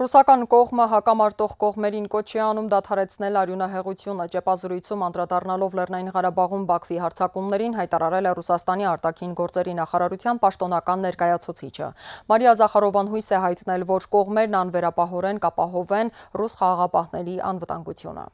Ռուսական կողմը հակամարտող կողմերին կոչի անում դադարեցնել արյունահեղությունը ճեպազրույցում անդրադառնալով Լեռնային Ղարաբաղում Բաքվի հարձակումներին հայտարարել է Ռուսաստանի արտաքին գործերի նախարարության պաշտոնական ներկայացուցիչը։ Մարիա Զախարովան հույս է հայտնել, որ կողմերն անվերապահորեն կապահովեն ռուս խաղաղապահների անվտանգությունը։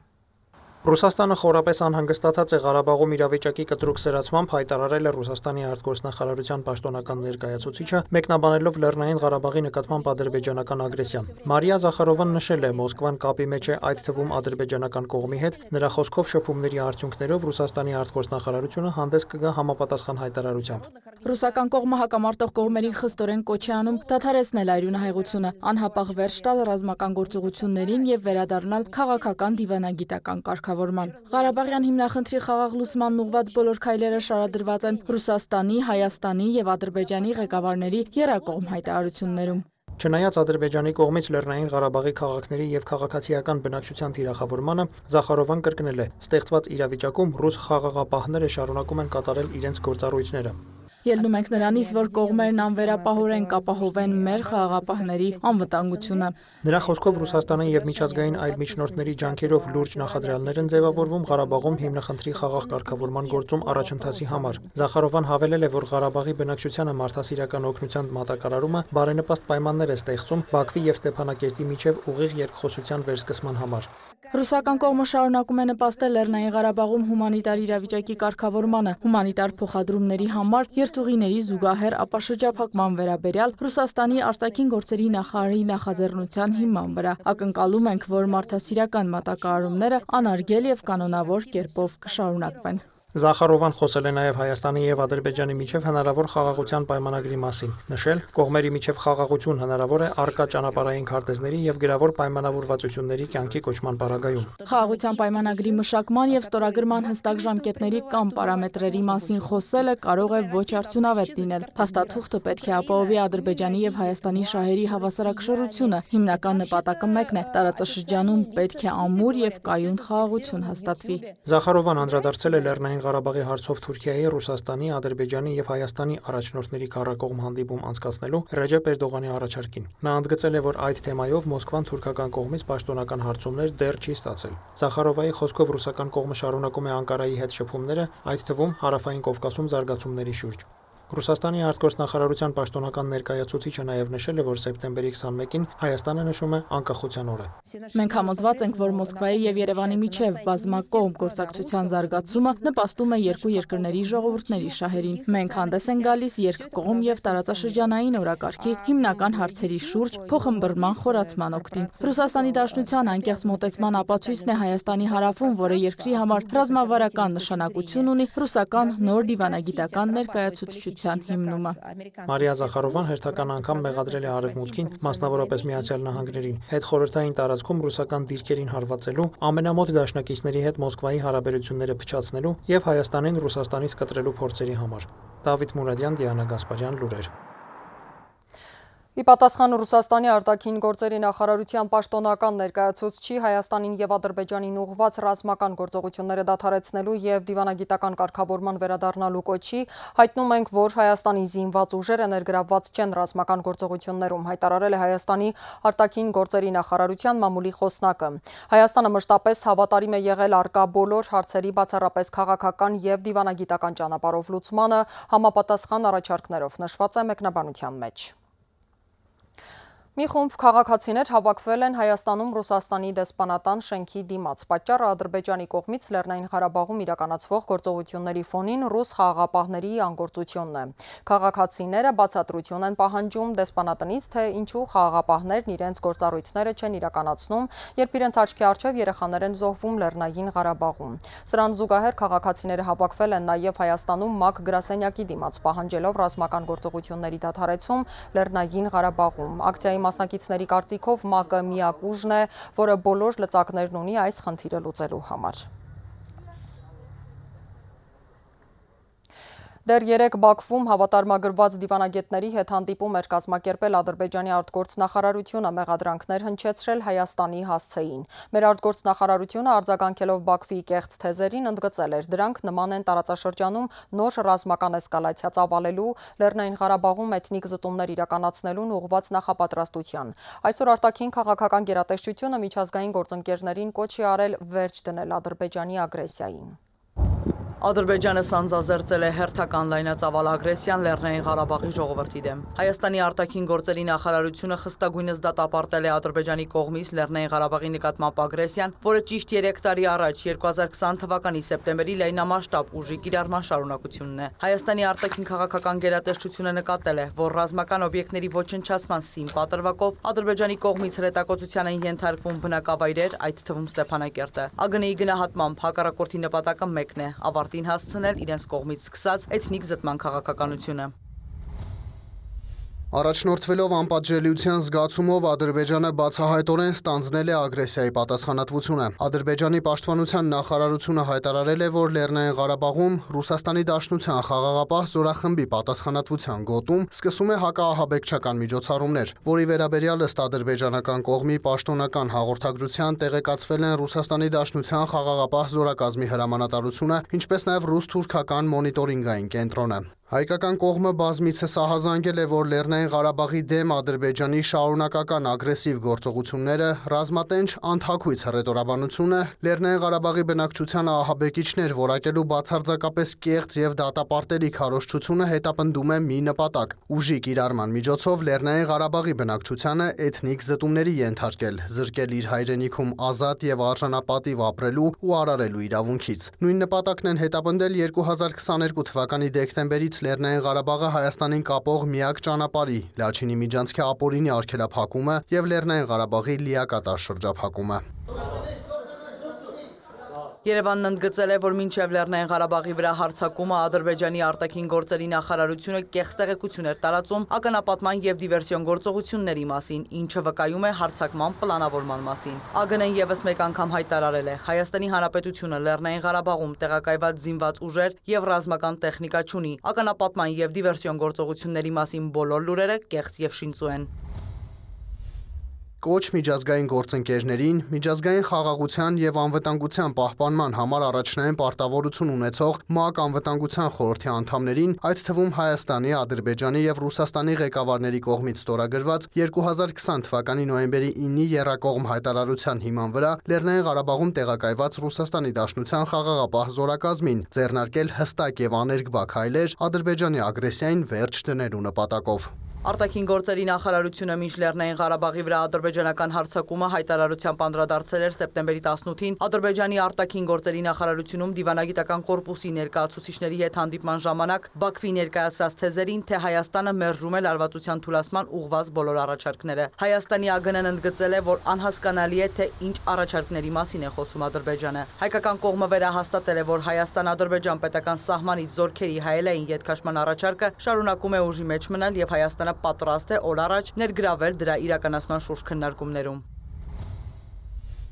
Ռուսաստանը խորապես անհանգստացած է Ղարաբաղում իրավիճակի կտրուկ սրացմամբ հայտարարել է Ռուսաստանի արտգործնախարարության պաշտոնական ներկայացուցիչը, մեկնաբանելով Լեռնային Ղարաբաղի նկատմամբ ադրբեջանական ագրեսիան։ Մարիա Զախարովան նշել է, Մոսկվան կապի մեջ է այդ թվում ադրբեջանական կողմի հետ, նրա խոսքով շփումների արդյունքներով Ռուսաստանի արտգործնախարարությունը հանդես կգա համապատասխան հայտարարությամբ։ Ռուսական կողմը հակամարտող կողմերին խստորեն կոչի անում դադարեցնել այրունահեղությունը, անհապաղ վերջ տալ ռազմական գործողություններին եւ վերադառնալ քաղաքական դիվանագիտական կարգ կարգավորման։ Ղարաբաղյան հիմնախնդրի խաղաղ լուծմանն ուղված բոլոր քայլերը շարադրված են Ռուսաստանի, Հայաստանի եւ Ադրբեջանի ղեկավարների երակողմ հայտարարություններում։ Չնայած Ադրբեջանի կողմից Լեռնային Ղարաբաղի քաղաքների եւ քաղաքացիական բնակչության թիրախավորմանը, Զախարովան կրկնել է. ստեղծված իրավիճակում ռուս խաղաղապահները շարունակում են կատարել իրենց գործառույթները։ Ելնում ենք նրանից, որ կողմերն անվերապահորեն կապահովեն մեր խաղաղապահների անվտանգությունը։ Նրա խոսքով Ռուսաստանը եւ միջազգային այլ միջնորդների ջանքերով լուրջ նախադրյալներ են ձևավորվում Ղարաբաղում հիմնախնդրի խաղաղ կարգավորման գործում առաջընթացի համար։ Զախարովան հավելել է, որ Ղարաբաղի բնակչությանը մարդասիրական օգնության մատակարարումը բարենպաստ պայմաններ է ստեղծում Բաքվի եւ Ստեփանակերտի միջև ուղիղ երկխոսության վերսկսման համար։ Ռուսական կողմը շարունակում է նպաստել Լեռնային Ղարաբաղում հումանիտար իրավիճակի կարգավորմանը, հումանիտար փոխադրումների համար երթուղիների զուգահեռ ապաշրջափակման վերաբերյալ Ռուսաստանի արտաքին գործերի նախարարի նախաձեռնության հիման վրա։ Ակնկալում ենք, որ մարդասիրական մատակարարումները անարգել եւ կանոնավոր կերպով կշարունակվեն։ Զախարովան խոսել է նաև Հայաստանի եւ Ադրբեջանի միջև հնարավոր խաղաղության պայմանագրի մասին։ Նշել, կողմերի միջև խաղաղություն հնարավոր է արկա ճանապարհային քարտեզների եւ գրավոր պայմանավորվածությունների կյանքի կոչման պարագայում։ Խաղաղության պայմանագրի մշակման եւ ստորագրման հստակ ժամկետների կամ պարամետրերի մասին խոսելը կարող է ոչ արդյունավետ լինել։ Փաստաթուղթը պետք է ապահովի Ադրբեջանի եւ Հայաստանի շահերի հավասարակշռությունը։ Հիմնական նպատակը մեկն է՝ տարածաշրջանում պետք է ամուր եւ կայուն խաղաղություն հաստատվի։ Զախարովան անդրադարձել է Լեռնային Ղարաբաղի հարցով Թուրքիայի, Ռուսաստանի, Ադրբեջանի եւ Հայաստանի առաջնորդների քառակողմ հանդիպում անցկացնելու Ռեջեփ Էրդողանի առաջարկին։ Նա ընդգծել է, որ այդ թեմայով Մոսկվան թուրքական կողմից պաշտոնական հարցումներ դեռ չի ստացել։ Զախարովայի խոսքով ռուսական կողմը շարունակում է Անկարայի հետ շփումները, այդ թվում Հարավային Կովկասում զարգացումների շուրջ։ Ռուսաստանի արտգործնախարարության պաշտոնական ներկայացուցիչը նաև նշել է, որ սեպտեմբերի 21-ին Հայաստանը նշում է անկախության օրը։ Մենք համոզված ենք, որ Մոսկվայի եւ Երևանի միջև բազմակողմ գործակցության զարգացումը նպաստում է երկու երկրների ժողովուրդների շահերին։ Մենք հանդես ենք գալիս երկկողմ եւ տարածաշրջանային օրակարգի հիմնական հարցերի շուրջ փոխհմբռնման խորացման օգտին։ Ռուսաստանի Դաշնության անկեղծ մոտեցման ապացույցն է Հայաստանի հարավում, որը երկրի համար ռազմավարական նշանակություն ունի ռուսական նոր դիվանագիտական ներկայացուցիչություն միության հիմնումը։ Մարիա Զախարովան հերթական անգամ մեղադրել է Արևմուտքին, մասնավորապես Միացյալ Նահանգներին, հետ խորհրդային տարածքում ռուսական դիրքերին հարվածելու, ամենամոտ դաշնակիցների հետ Մոսկվայի հարաբերությունները փչացնելու եւ Հայաստանին Ռուսաստանից կտրելու փորձերի համար։ Դավիթ Մուրադյան, Դիանա Գասպարյան, լուրեր։ Ի պատասխան Ռուսաստանի արտաքին գործերի նախարարության պաշտոնական ներկայացուցչի Հայաստանին եւ Ադրբեջանին ուղղված ռազմական գործողությունները դադարեցնելու եւ դիվանագիտական կարգավորման վերադառնալու կոչի հայտնում ենք, որ Հայաստանի զինված ուժերը ներգրավված չեն ռազմական գործողություններում, հայտարարել է Հայաստանի արտաքին գործերի նախարարության մամուլի խոսնակը։ Հայաստանը մշտապես հավատարիմ է եղել արկա բոլոր հարցերի բացառապես քաղաքական եւ դիվանագիտական ճանապարհով լուծմանը համապատասխան առաջարկներով նշված է մեկնաբանության մեջ։ Մի խումբ քաղաքացիներ հավաքվել են Հայաստանում Ռուսաստանի դեսպանատան շենքի դիմաց։ Պատճառը Ադրբեջանի կողմից Լեռնային Ղարաբաղում իրականացվող գործողությունների ֆոնին ռուս խաղաղապահների անգործությունն է։ Քաղաքացիները բացատրություն են պահանջում դեսպանատնից, թե ինչու խաղաղապահներն իրենց գործառույթները չեն իրականացնում, երբ իրենց աչքի առջև երեխաներ են զոհվում Լեռնային Ղարաբաղում։ Սրան զուգահեռ քաղաքացիները հավաքվել են նաև Հայաստանում ՄԱԿ գրասենյակի դիմաց, պահանջելով ռազմական գործողությունների դադարեցում Լեռնային Ղարաբաղում։ Ակցիայի մասնակիցների կարծիքով ՄԱԿ-ը միակ ուժն է, որը բոլոր լծակներն ունի այս խնդիրը լուծելու համար։ Դեռ երեք Բաքվում հավատարմագրված դիվանագետների հետ հանդիպում էր կազմակերպել Ադրբեջանի արտգործ նախարարությունը մեղադրանքներ հնչեցրել Հայաստանի հասցեին։ Մեր արտգործ նախարարությունը արձագանքելով Բաքվի կեղծ թեզերին ընդգծել էր, դրանք նման են տարածաշրջանում նոր ռազմական էսկալացիա ծավալելու, Լեռնային Ղարաբաղում էթնիկ զտումներ իրականացնելուն ուղղված նախապատրաստության։ Այսօր արտաքին քաղաքական գերատեսչությունը միջազգային գործընկերներին կոչի արել վերջ դնել Ադրբեջանի ագրեսիային։ Ադրբեջանը սանձազերծել է հերթական լայնածավալ ագրեսիան Լեռնային Ղարաբաղի ժողովրդի դեմ։ Հայաստանի արտաքին գործերի նախարարությունը խստագույնս դատապարտել է Ադրբեջանի կողմից Լեռնային Ղարաբաղի նկատմամբ ագրեսիան, որը ճիշտ 3 տարի առաջ 2020 թվականի սեպտեմբերի լայնամասշտաբ ուժի կիրառման շարունակությունն է։ Հայաստանի արտաքին քաղաքական գերատեսչությունը նկատել է, որ ռազմական օբյեկտների ոչնչացման սին պատրվակով Ադրբեջանի կողմից հրետակոծության են ենթարկվում բնակավայրեր, այդ թվում Ստեփանակերտը։ ԱԳՆ-ի գնահատմամբ հակառակորդի նպատակը մեկն է՝ ավարտ ավարտին հասցնել իրենց կողմից սկսած էթնիկ զտման քաղաքականությունը։ Առաջնորդվելով անպատժելիության զգացումով Ադրբեջանը բացահայտորեն ստանձնել է ագրեսիայի պատասխանատվությունը։ Ադրբեջանի պաշտպանության նախարարությունը հայտարարել է, որ Լեռնային Ղարաբաղում Ռուսաստանի Դաշնության խաղաղապահ զորախմբի պատասխանատվության գոտում սկսում է հակաահաբեկչական միջոցառումներ, որի վերաբերյալ ըստ ադրբեջանական կողմի պաշտոնական հաղորդագրության տեղեկացվել են Ռուսաստանի Դաշնության խաղաղապահ զորակազմի հրամանատարությունը, ինչպես նաև ռուս-թուրքական մոնիտորինգային կենտրոնը։ Հայկական կողմը բազմիցս ահազանգել է, որ Լեռնային Ղարաբաղի դեմ Ադրբեջանի շարունակական ագրեսիվ գործողությունները, ռազմատենչ անթաքույց հռետորաբանությունը, Լեռնային Ղարաբաղի բնակչությանը ահաբեկիչներ որակելու բացարձակապես կեղծ եւ դատապարտելի քարոշչությունը հետապնդում է մի նպատակ՝ ուժի կիրառման միջոցով Լեռնային Ղարաբաղի բնակչությանը էթնիկ զտումների ենթարկել, զրկել իր հայրենիքում ազատ եւ արժանապատիվ ապրելու ու արարելու իրավունքից։ Նույն նպատակն են հետապնդել 2022 թվականի դեկտեմբերից Լեռնային Ղարաբաղը Հայաստանին կապող միակ ճանապարհի Լաչինի միջանցքի ապօրինի արգելափակումը եւ Լեռնային Ղարաբաղի լիակատար շրջափակումը։ Երևանն ընդգծել է, որ մինչև Լեռնային Ղարաբաղի վրա հարձակումը Ադրբեջանի արտաքին գործերի նախարարությունը կեղծ տեղեկություն էր տարածում ականապատման եւ դիվերսիոն գործողությունների մասին, ինչը վկայում է հարձակման պլանավորման մասին։ ԱԳՆ-ն եւս մեկ անգամ հայտարարել է. Հայաստանի Հանրապետությունը Լեռնային Ղարաբաղում տեղակայված զինված ուժեր եւ ռազմական տեխնիկա չունի։ Ականապատման եւ դիվերսիոն գործողությունների մասին բոլոր լուրերը կեղծ եւ շինծու են կոչ միջազգային գործընկերներին միջազգային խաղաղության եւ անվտանգության պահպանման համար առաջնային պարտավորություն ունեցող ՄԱԿ անվտանգության խորհրդի անդամներին, այդ թվում Հայաստանի, Ադրբեջանի եւ Ռուսաստանի ղեկավարների կողմից ստորագրված 2020 թվականի նոյեմբերի 9-ի երրակողմ հայտարարության հիման վրա Լեռնային Ղարաբաղում տեղակայված Ռուսաստանի Դաշնության խաղաղապահ զորակազմին ձեռնարկել հստակ եւ աներկբա քայլեր Ադրբեջանի ագրեսիային վերջ դնելու նպատակով։ Արտաքին գործերի նախարարությունը մինչ Լեռնային Ղարաբաղի վրա ադրբեջանական հարձակումը հայտարարությամբ անդրադարձել էր սեպտեմբերի 18-ին Ադրբեջանի արտաքին գործերի նախարարությունում դիվանագիտական կորպուսի ներկայացուցիչների հետ հանդիպման ժամանակ Բաքվի ներկայացրած թեզերին, թե Հայաստանը մերժում է լարվածության թուլացման ուղղված բոլոր առաջարկները։ Հայաստանի ԱԳՆ-ն ընդգծել է, որ անհասկանալի է, թե ինչ առաջարկների մասին է խոսում Ադրբեջանը։ Հայկական կողմը վերահաստատել է, որ Հայաստան-Ադրբեջան պետական սահմանից զորքերի հայելային յետքաշման առաջարկը շարունակում է ուժի մեջ մնալ եւ Հայաստանը պատրաստ է օր առաջ ներգրավել դրա իրականացման շուրջ քննարկումներում։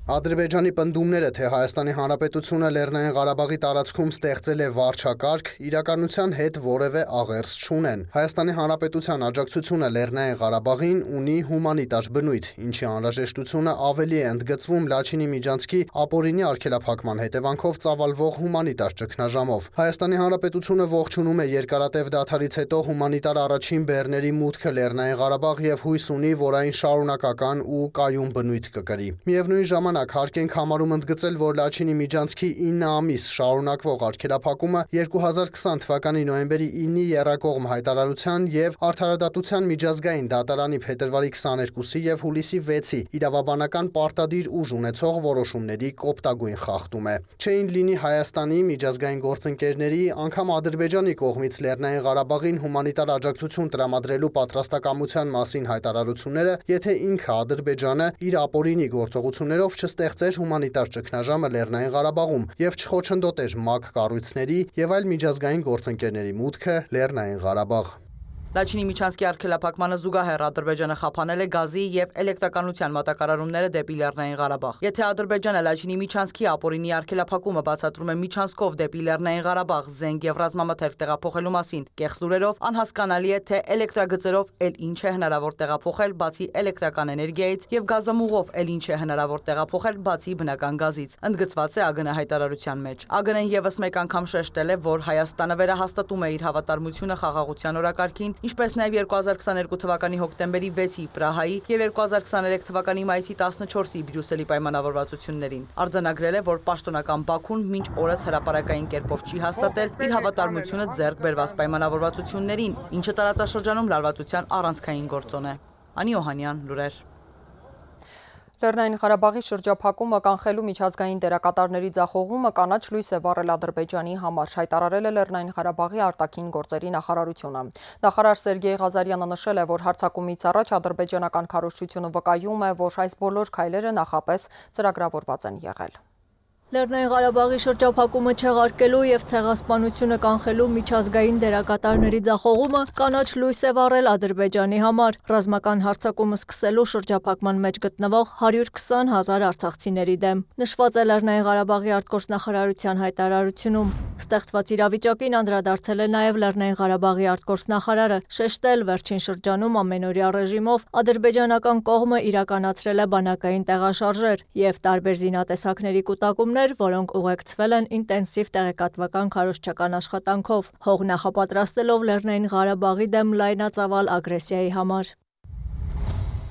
Ադրբեջանի պնդումները, թե Հայաստանի Հանրապետությունը Լեռնային Ղարաբաղի տարածքում ստեղծել է վարչակարգ, իրականության հետ որևէ աղերս չունեն։ Հայաստանի Հանրապետության աջակցությունը Լեռնային Ղարաբաղին ունի հումանիտար բնույթ, ինչի անհրաժեշտությունը ավելի է ընդգծվում Լաչինի Միջանցքի ապօրինի արգելափակման հետևանքով ծավալվող հումանիտար ճգնաժամով։ Հայաստանի Հանրապետությունը ողջունում է երկարատև դադարից հետո հումանիտար առաջին բեռների մուտքը Լեռնային Ղարաբաղ եւ հույս ունի, որ այն շարունակական ու կայուն բնույթ կկրի։ Միևնույն ժամանակ ժամանակ հարկ ենք համարում ընդգծել, որ Լաչինի Միջանցքի 9 ամիս շարունակվող արգելափակումը 2020 թվականի նոյեմբերի 9-ի երակողմ հայտարարության եւ Արդարադատության միջազգային դատարանի փետրվարի 22-ի եւ հուլիսի 6-ի իրավաբանական պարտադիր ուժ ունեցող որոշումների կոպտագույն խախտում է։ Չէին լինի Հայաստանի միջազգային գործընկերների, անգամ Ադրբեջանի կողմից Լեռնային Ղարաբաղին հումանիտար աջակցություն տրամադրելու պատրաստակամության մասին հայտարարությունները, եթե ինքը Ադրբեջանը իր ապօրինի գործողություններով չստեղծեր հումանիտար ճգնաժամը Լեռնային Ղարաբաղում եւ չխոչընդոտեր ՄԱԿ կառույցների եւ այլ միջազգային գործընկերների մուտքը Լեռնային Ղարաբաղ։ Լաչինի Միչանսկի արգելափակմանը զուգահեռ Ադրբեջանը խափանել է գազի եւ էլեկտրականության մատակարարումները դեպի Լեռնային Ղարաբաղ։ Եթե Ադրբեջանը Լաչինի Միչանսկի ապօրինի արգելափակումը բացատրում է Միչանսկով դեպի Լեռնային Ղարաբաղ զենք եւ ռազմամթերք տեղափոխելու մասին, կեղծ լուրերով անհասկանալի է, թե էլեկտրագծերով ել ինչ է հնարավոր տեղափոխել բացի էլեկտրական էներգիայից եւ գազամուղով ել ինչ է հնարավոր տեղափոխել բացի բնական գազից։ Ընդգծված է ԱԳՆ հայտարարության մեջ։ ԱԳՆ-ն եւս մեկ անգամ շեշտել է, որ Հայաստանը վերահաստատում է իր հավատարմությունը խաղաղության օրակարգին ինչպես նաև 2022 թվականի հոկտեմբերի 6-ի Պրահայի եւ 2023 թվականի մայիսի 14-ի Բրյուսելի պայմանավորվածություններին։ Արձանագրել է, որ պաշտոնական Բաքուն մինչ օրս հրաապարակային կերպով չի հաստատել իր հավատարմությունը ձեռք բերված պայմանավորվածություններին, ինչը տարածաշրջանում լարվածության առանցքային գործոն է։ Անի Օհանյան, լուրեր։ Լեռնային Ղարաբաղի շրջափակումը կանխելու միջազգային դերակատարների ձախողումը կանաչ լույս է վառել Ադրբեջանի համար, հայտարարել է Լեռնային Ղարաբաղի արտաքին գործերի նախարարությունը։ Նախարար Սերգեյ Ղազարյանը նշել է, որ հարձակումից առաջ ադրբեջանական քարոշչությունը վկայում է, որ այս բոլոր քայլերը նախապես ծրագրավորված են եղել։ Լեռնային Ղարաբաղի շրջափակումը չեղարկելու եւ ցեղասպանությունը կանխելու միջազգային դերակատարների ձախողումը կանաչ լույս է վառել Ադրբեջանի համար։ Ռազմական հարձակումը սկսելու շրջափակման մեջ գտնվող 120 հազար արցախցիների դեմ։ Նշված է Լեռնային Ղարաբաղի արտգործնախարարության հայտարարությունում։ Ստեղծված իրավիճակին անդրադարձել է նաև Լեռնային Ղարաբաղի արտգործնախարարը, շեշտել վերջին շրջանում ամենօրյա ռեժիմով ադրբեջանական կողմը իրականացրել է բանակային տեղաշարժեր եւ տարբեր զինատեսակների կուտակումներ գործողություններ, որոնք ուղեկցվել են ինտենսիվ տեղեկատվական քարոզչական աշխատանքով, հող նախապատրաստելով Լեռնային Ղարաբաղի դեմ լայնածավալ ագրեսիայի համար։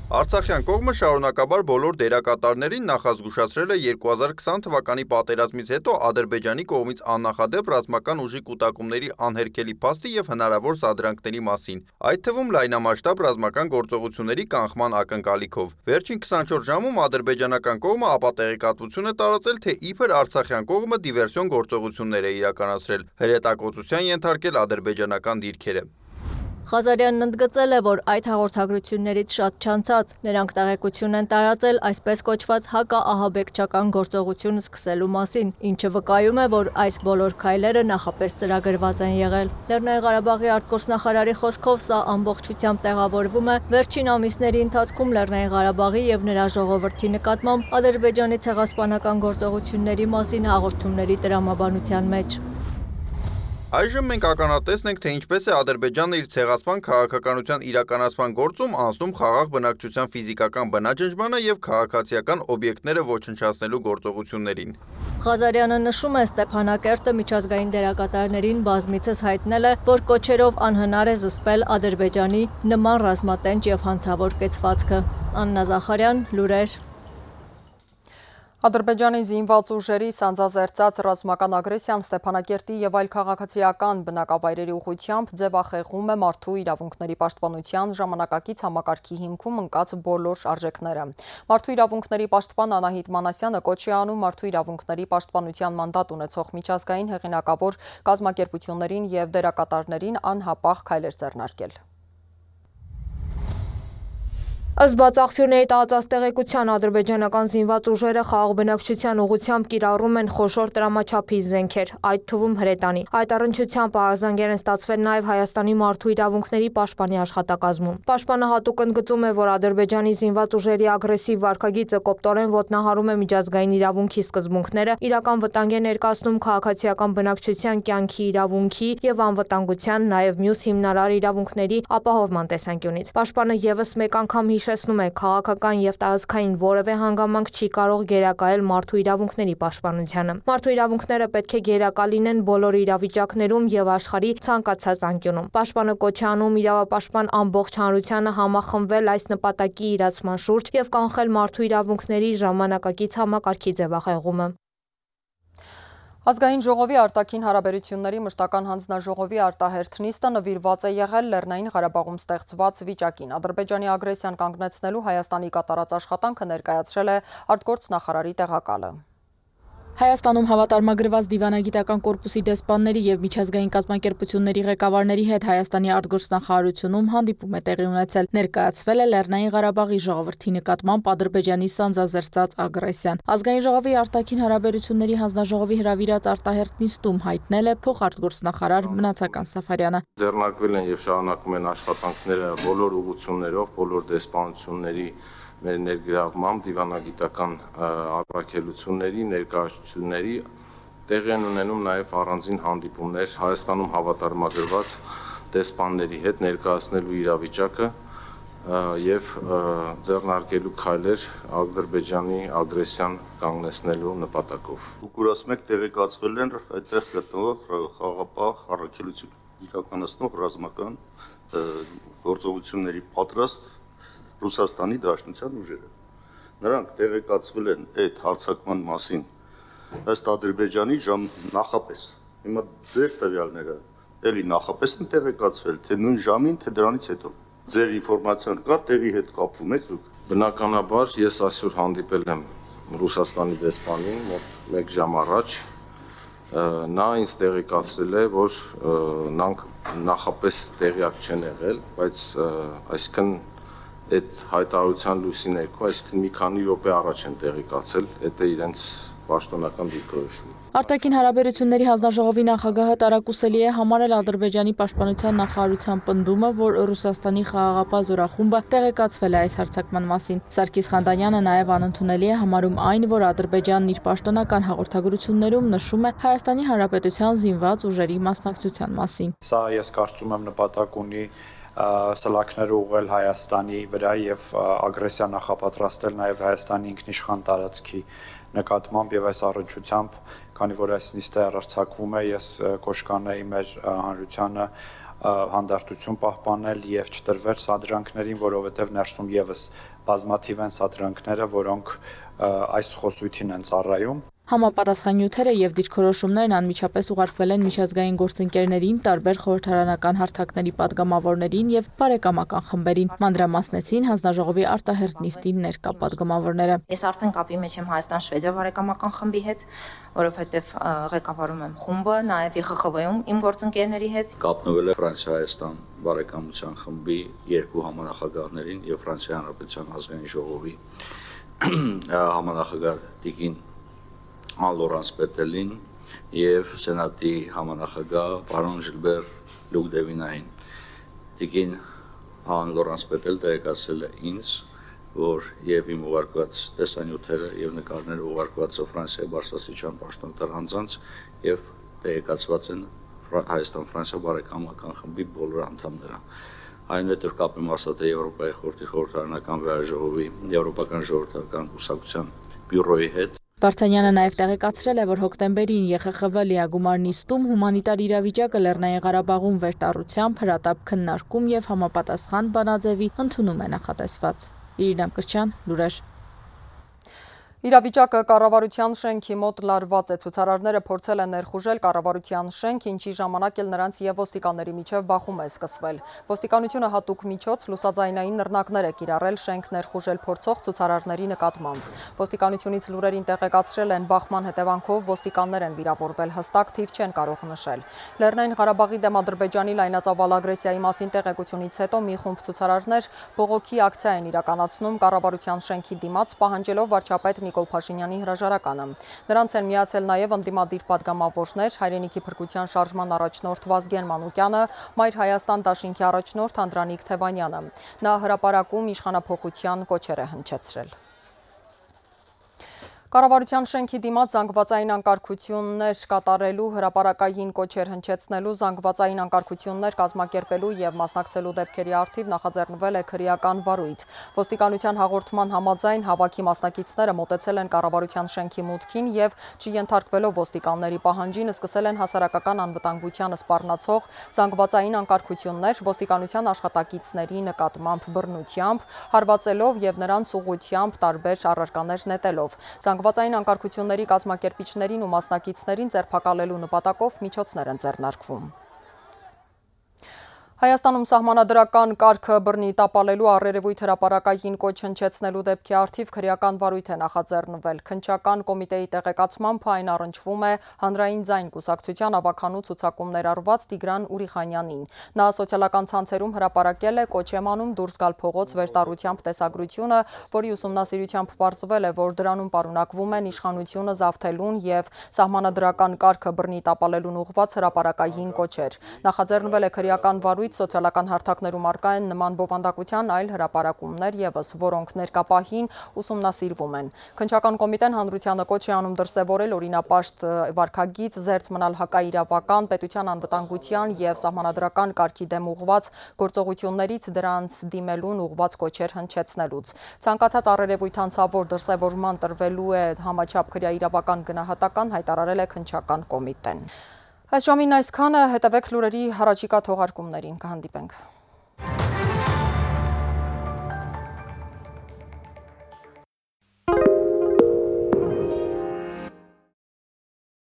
Արցախյան կողմը շարունակաբար բոլոր դերակատարներին նախազգուշացրել է 2020 թվականի պատերազմից հետո Ադրբեջանի կողմից աննախադեպ ռազմական ուժի կուտակումների անհերքելի փաստի եւ հնարավոր սադրանքների մասին, այդ թվում լայնամասշտաբ ռազմական գործողությունների կանխման ակնկալիքով։ Վերջին 24 ժամում ադրբեջանական կողմը ապատեղեկատվություն է տարածել, թե իբր արցախյան կողմը դիվերսիոն գործողություններ է իրականացրել, հրետակոծության ենթարկել ադրբեջանական դիրքերը։ Ղազարյանն ընդգծել է, որ այդ հաղորդագրություններից շատ չանցած նրանք տեղեկություն են տարածել այսպես կոչված հակաահաբեկչական գործողություն սկսելու մասին, ինչը վկայում է, որ այս բոլոր քայլերը նախապես ծրագրված են եղել։ Լեռնային Ղարաբաղի արտգործնախարարի խոսքով սա ամբողջությամբ տեղավորվում է վերջին ամիսների ընթացքում Լեռնային Ղարաբաղի եւ նրա ժողովրդի նկատմամբ Ադրբեջանի ցեղասպանական գործողությունների մասին հաղորդումների տրամաբանության մեջ։ Այժմ մենք ականատեսն ենք, թե ինչպես է Ադրբեջանը իր ցեղասպան քաղաքականության իրականացման գործում անցնում խաղաղ բնակչության ֆիզիկական բնաջնջմանը եւ քաղաքացիական օբյեկտները ոչնչացնելու գործողություններին։ Ղազարյանը նշում է Ստեփանակերտը միջազգային դերակատարներին բազմիցս հայտնել է, որ կոչերով անհնար է զսպել Ադրբեջանի նման ռազմատենչ եւ հանցավոր կեցվածքը։ Աննա Զախարյան, լուրեր Ադրբեջանի զինված ուժերի սանձազերծած ռազմական ագրեսիան Ստեփանակերտի եւ այլ քաղաքացիական բնակավայրերի ուղությամբ ձևախեղում է մարդու իրավունքների պաշտպանության ժամանակակից համակարգի հիմքում ընկած բոլոր արժեքները։ Մարդու իրավունքների պաշտպան Անահիտ Մանասյանը կոչ է անում մարդու իրավունքների պաշտպանության մանդատ ունեցող միջազգային հեղինակավոր կազմակերպություններին եւ դերակատարներին անհապաղ քայլեր ձեռնարկել։ Ըստ բաց աղբյուրների տարածած տեղեկության ադրբեջանական զինված ուժերը խաղաղ բնակչության ուղությամբ կիրառում են խոշոր տրամաչափի զենքեր, այդ թվում հրետանի։ Այդ առնչությամբ ահազանգեր են ստացվել նաև Հայաստանի մարդու իրավունքների պաշտպանի աշխատակազմում։ Պաշտպանը հատուկ ընդգծում է, որ Ադրբեջանի զինված ուժերի ագրեսիվ վարկագիծը կոպտորեն ոտնահարում է միջազգային իրավունքի սկզբունքները, իրական վտանգ է ներկայացնում քաղաքացիական բնակչության կյանքի իրավունքի եւ անվտանգության, նաև մյուս հիմնարար իրավունքների ապահովման տեսանկյունից։ Պաշտպանը եւս մեկ անգամ հիշ հիշեցնում է, քաղաքական եւ տարածքային որևէ հանգամանք չի կարող գերակայել մարդու իրավունքների պաշտպանությանը։ Մարդու իրավունքները պետք է գերակա լինեն բոլոր իրավիճակներում եւ աշխարհի ցանկացած անկյունում։ Պաշտպանը կոչ է անում իրավապաշտպան ամբողջ հանրությանը համախմբվել այս նպատակի իրացման շուրջ եւ կանխել մարդու իրավունքների ժամանակակից համակարգի ձևախեղումը։ Ազգային ժողովի արտաքին հարաբերությունների մշտական հանձնաժողովի արտահերթ նիստը նվիրված է եղել Լեռնային Ղարաբաղում ստեղծված վիճակին։ Ադրբեջանի ագրեսիան կանգնեցնելու Հայաստանի կատարած աշխատանքը ներկայացրել է արտգործնախարարի տեղակալը։ Հայաստանում հավատարմագրված դիվանագիտական կորպուսի դեսպանների եւ միջազգային կազմակերպությունների ղեկավարների հետ Հայաստանի արտգործնախարարությունում հանդիպում է տեղի ունեցել։ Ներկայացվել է Լեռնային Ղարաբաղի ժողովրդի նկատմամբ Ադրբեջանի սանձազերծած ագրեսիան։ Ազգային ժողովի արտաքին հարաբերությունների հանձնաժողովի հրավիրած արտահերտ նիստում հայտնել է փոխարտգործնախարար Մնացական Սաֆարյանը։ Ձեռնարկվել են եւ շարունակում են աշխատանքները բոլոր ուղություններով, բոլոր դեսպանությունների մեր ներգրավմամբ դիվանագիտական առաքելությունների, ներկայացությունների տեղի են ունենում նաև առանձին հանդիպումներ Հայաստանում հավատարմագրված դեսպանների հետ ներկայացնելու իրավիճակը եւ ձեռնարկելու քայլեր Ադրբեջանի ագրեսիան կանգնեցնելու նպատակով։ Ուկրաս 1 տեղեկացվել են այդտեղ գտնվող խաղապահ առաքելություն իրականացնող ռազմական գործողությունների պատրաստ Ռուսաստանի Դաշնության ուժերը։ Նրանք տեղեկացվել են այդ հարցակման մասին ըստ Ադրբեջանի ժամ նախապես։ Հիմա ձեր տվյալները էլի նախապես են տեղեկացվել, թե նույն ժամին, թե դրանից հետո։ Ձեր ինֆորմացիան կա, տեղի հետ կապվում եք դուք։ Բնականաբար ես այսօր հանդիպել եմ Ռուսաստանի դեսպանին մոտ 1 ժամ առաջ նա ինձ տեղեկացրել է, որ նրանք նախապես տեղյակ չեն եղել, բայց այսքան այդ հայտարարության լույսի ներքո, այսինքն մի քանի րոպե առաջ են տեղեկացել, դա է իրենց պաշտոնական դիրքորոշումը։ Արտաքին հարաբերությունների հանձնաժողովի նախագահը տարակուսելի է համարել Ադրբեջանի պաշտպանության նախարարության պնդումը, որ Ռուսաստանի խաղաղապահ զորախումբը տեղեկացվել է այս հարձակման մասին։ Սարգիս Խանդանյանը նաև անընդունելի է համարում այն, որ Ադրբեջանն իր պաշտոնական հաղորդագրություններում նշում է Հայաստանի Հանրապետության զինված ուժերի մասնակցության մասին։ Սա ես կարծում եմ նպատակ ունի սլաքները ուղղել Հայաստանի վրա եւ ագրեսիա նախապատրաստել նաեւ Հայաստանի ինքնիշխան տարածքի նկատմամբ եւ այս առնչությամբ, քանի որ այս նիստը առարցակվում է, ես կոչ կանեի մեր հանրությանը հանդարտություն պահպանել եւ չտրվել սադրանքներին, որովհետեւ ներսում եւս բազմաթիվ են սադրանքները, որոնք այս խոսույթին են ծառայում։ Համապատասխան նյութերը եւ դիրքորոշումներն անմիջապես ուղարկվել են միջազգային գործընկերներին, տարբեր խորհրդարանական հարթակների падգամավորներին եւ բարեկամական խմբերին։ Մանրամասնեցին հանձնաժողովի արտահերտ նիստին ներկա падգամավորները։ Ես արդեն կապի մեջ եմ Հայաստան-Շվեդիա բարեկամական խմբի հետ, որովհետեւ ղեկավարում եմ խումբը, նաեւ ԵԽԽՎ-ում իմ գործընկերների հետ։ Կապնվել է Ֆրանսիա-Հայաստան բարեկամության խմբի երկու համանախագահներին եւ Ֆրանսիա Հանրապետության ազգային ժողովի համանախագահ Տիկին Ան Լորանս Պետելին եւ Սենատի համանախագահ պարոն Ժիլբեր Լուկդևինային։ Տիկին Ան Լորանս Պետել տեղեկացել է ինձ, որ եւ իմ ուղարկված տեսանյութերը եւ նկարները ուղարկված Ֆրանսիայի Բարսասիչան պաշտոնատար անձանց եւ տեղեկացված են Հայաստան-Ֆրանսիա բարեկամական խմբի բոլոր անդամները այնուհետև կապի մասը Եվրոպայի խորհրդի խորհրդարանական վեաժողովի Եվրոպական ժողովրդական կուսակցության բյուրոյի հետ Վարդանյանը նաև տեղեկացրել է, որ հոկտեմբերին ԵԽԽՎ լիագումար նիստում հումանիտար իրավիճակը Լեռնային Ղարաբաղում վերտառությամբ հրատապ քննարկում եւ համապատասխան բանաձևի ընդունում է նախատեսված։ Իրինա Մկրչյան, լուրեր Իրավիճակը կառավարության շենքի մոտ լարված է։ Ցուցարարները փորձել են ներխուժել կառավարության շենք, ինչի ժամանակ էլ նրանց եւ ոստիկանների միջև բախում է սկսվել։ Ոստիկանությունը հատուկ միջոց լուսաձայնային նռնակներ է կիրառել շենք ներխուժել փորձող ցուցարարների նկատմամբ։ Ոստիկանությունից լուրերին տեղեկացրել են բախման հետևանքով ոստիկաններ են վիրավորվել, հստակ թիվ չեն կարող նշել։ Լեռնային Ղարաբաղի դեմ Ադրբեջանի լայնածավալ ագրեսիայի մասին տեղեկությունից հետո մի խումբ ցուցարարներ բողոքի ակցիա են իրականացնում կառավարության շենքի դիմաց, պահանջելով վարչապետ Նիկոլ Փաշինյանի հրաժարականը։ Նրանց են միացել նաև ընդդիմադիր падգամավորներ, հայրենիքի փրկության շարժման առաջնորդ Վազգեն Մանուկյանը, Մայր Հայաստան դաշինքի առաջնորդ Անդրանիկ Թևանյանը։ Նա հրապարակում իշխանապողության կոչեր է հնչեցրել։ Կառավարության շենքի դիմաց զանգվածային անկարգություններ կատարելու հրապարակային կոչեր հնչեցնելու զանգվածային անկարգություններ կազմակերպելու եւ մասնակցելու դեպքերի արդիվ նախաձեռնվել է քրեական վարույթ։ Ոստիկանության հաղորդման համաձայն հավաքի մասնակիցները մոտեցել են կառավարության շենքի մուտքին եւ չենթարկվելով ոստիկանների պահանջին սկսել են հասարակական անվտանգությանը սպառնացող զանգվածային անկարգություններ ոստիկանության աշխատակիցների նկատմամբ բռնությամբ, հարվածելով եւ նրանց ուղությամբ տարբեր առարկաներ նետելով։ Զանգվածային անկարգությունների կազմակերպիչներին ու մասնակիցներին ձերբակալելու նպատակով միջոցներ են ձեռնարկվում։ Հայաստանում սահմանադրական կարգը բռնի տապալելու առերևույթ հրապարակային կոչ հնչեցնելու դեպքի արդիվ քրեական վարույթ է նախաձեռնվել։ Քնչական կոմիտեի տեղեկացմամբ այն առնչվում է հանրային ձայն կուսակցության ավականու ցուցակումներ արված Տիգրան Ուրիխանյանին։ Նա սոցիալական ցանցերում հրապարակել է կոչեմանում դուրս գալ փողոց վերտարությամբ տեսագրությունը, որի ուսումնասիրությամբ պարզվել է, որ դրանում պարունակվում են իշխանությունը զավթելուն եւ սահմանադրական կարգը բռնի տապալելուն ուղղված հրապարակային կոչեր։ Նախաձեռնվել է քրեական վարույթ կառույց սոցիալական հարթակներում արկա են նման բովանդակության այլ հրապարակումներ եւս, որոնք ներկապահին ուսումնասիրվում են։ Քնչական կոմիտեն հանրությանը կոչ է անում դրսևորել օրինապաշտ վարկագիծ զերծ մնալ հակաիրավական, պետության անվտանգության եւ սահմանադրական կարգի դեմ ուղված գործողություններից դրանց դիմելուն ուղված կոչեր հնչեցնելուց։ Ցանկացած առերևույթ անցավոր դրսևորման տրվելու է համաչափ քրյա իրավական գնահատական հայտարարել է քնչական կոմիտեն։ Այս ժամին այսքանը հետևեք լուրերի հարաճիկա թողարկումներին կհանդիպենք։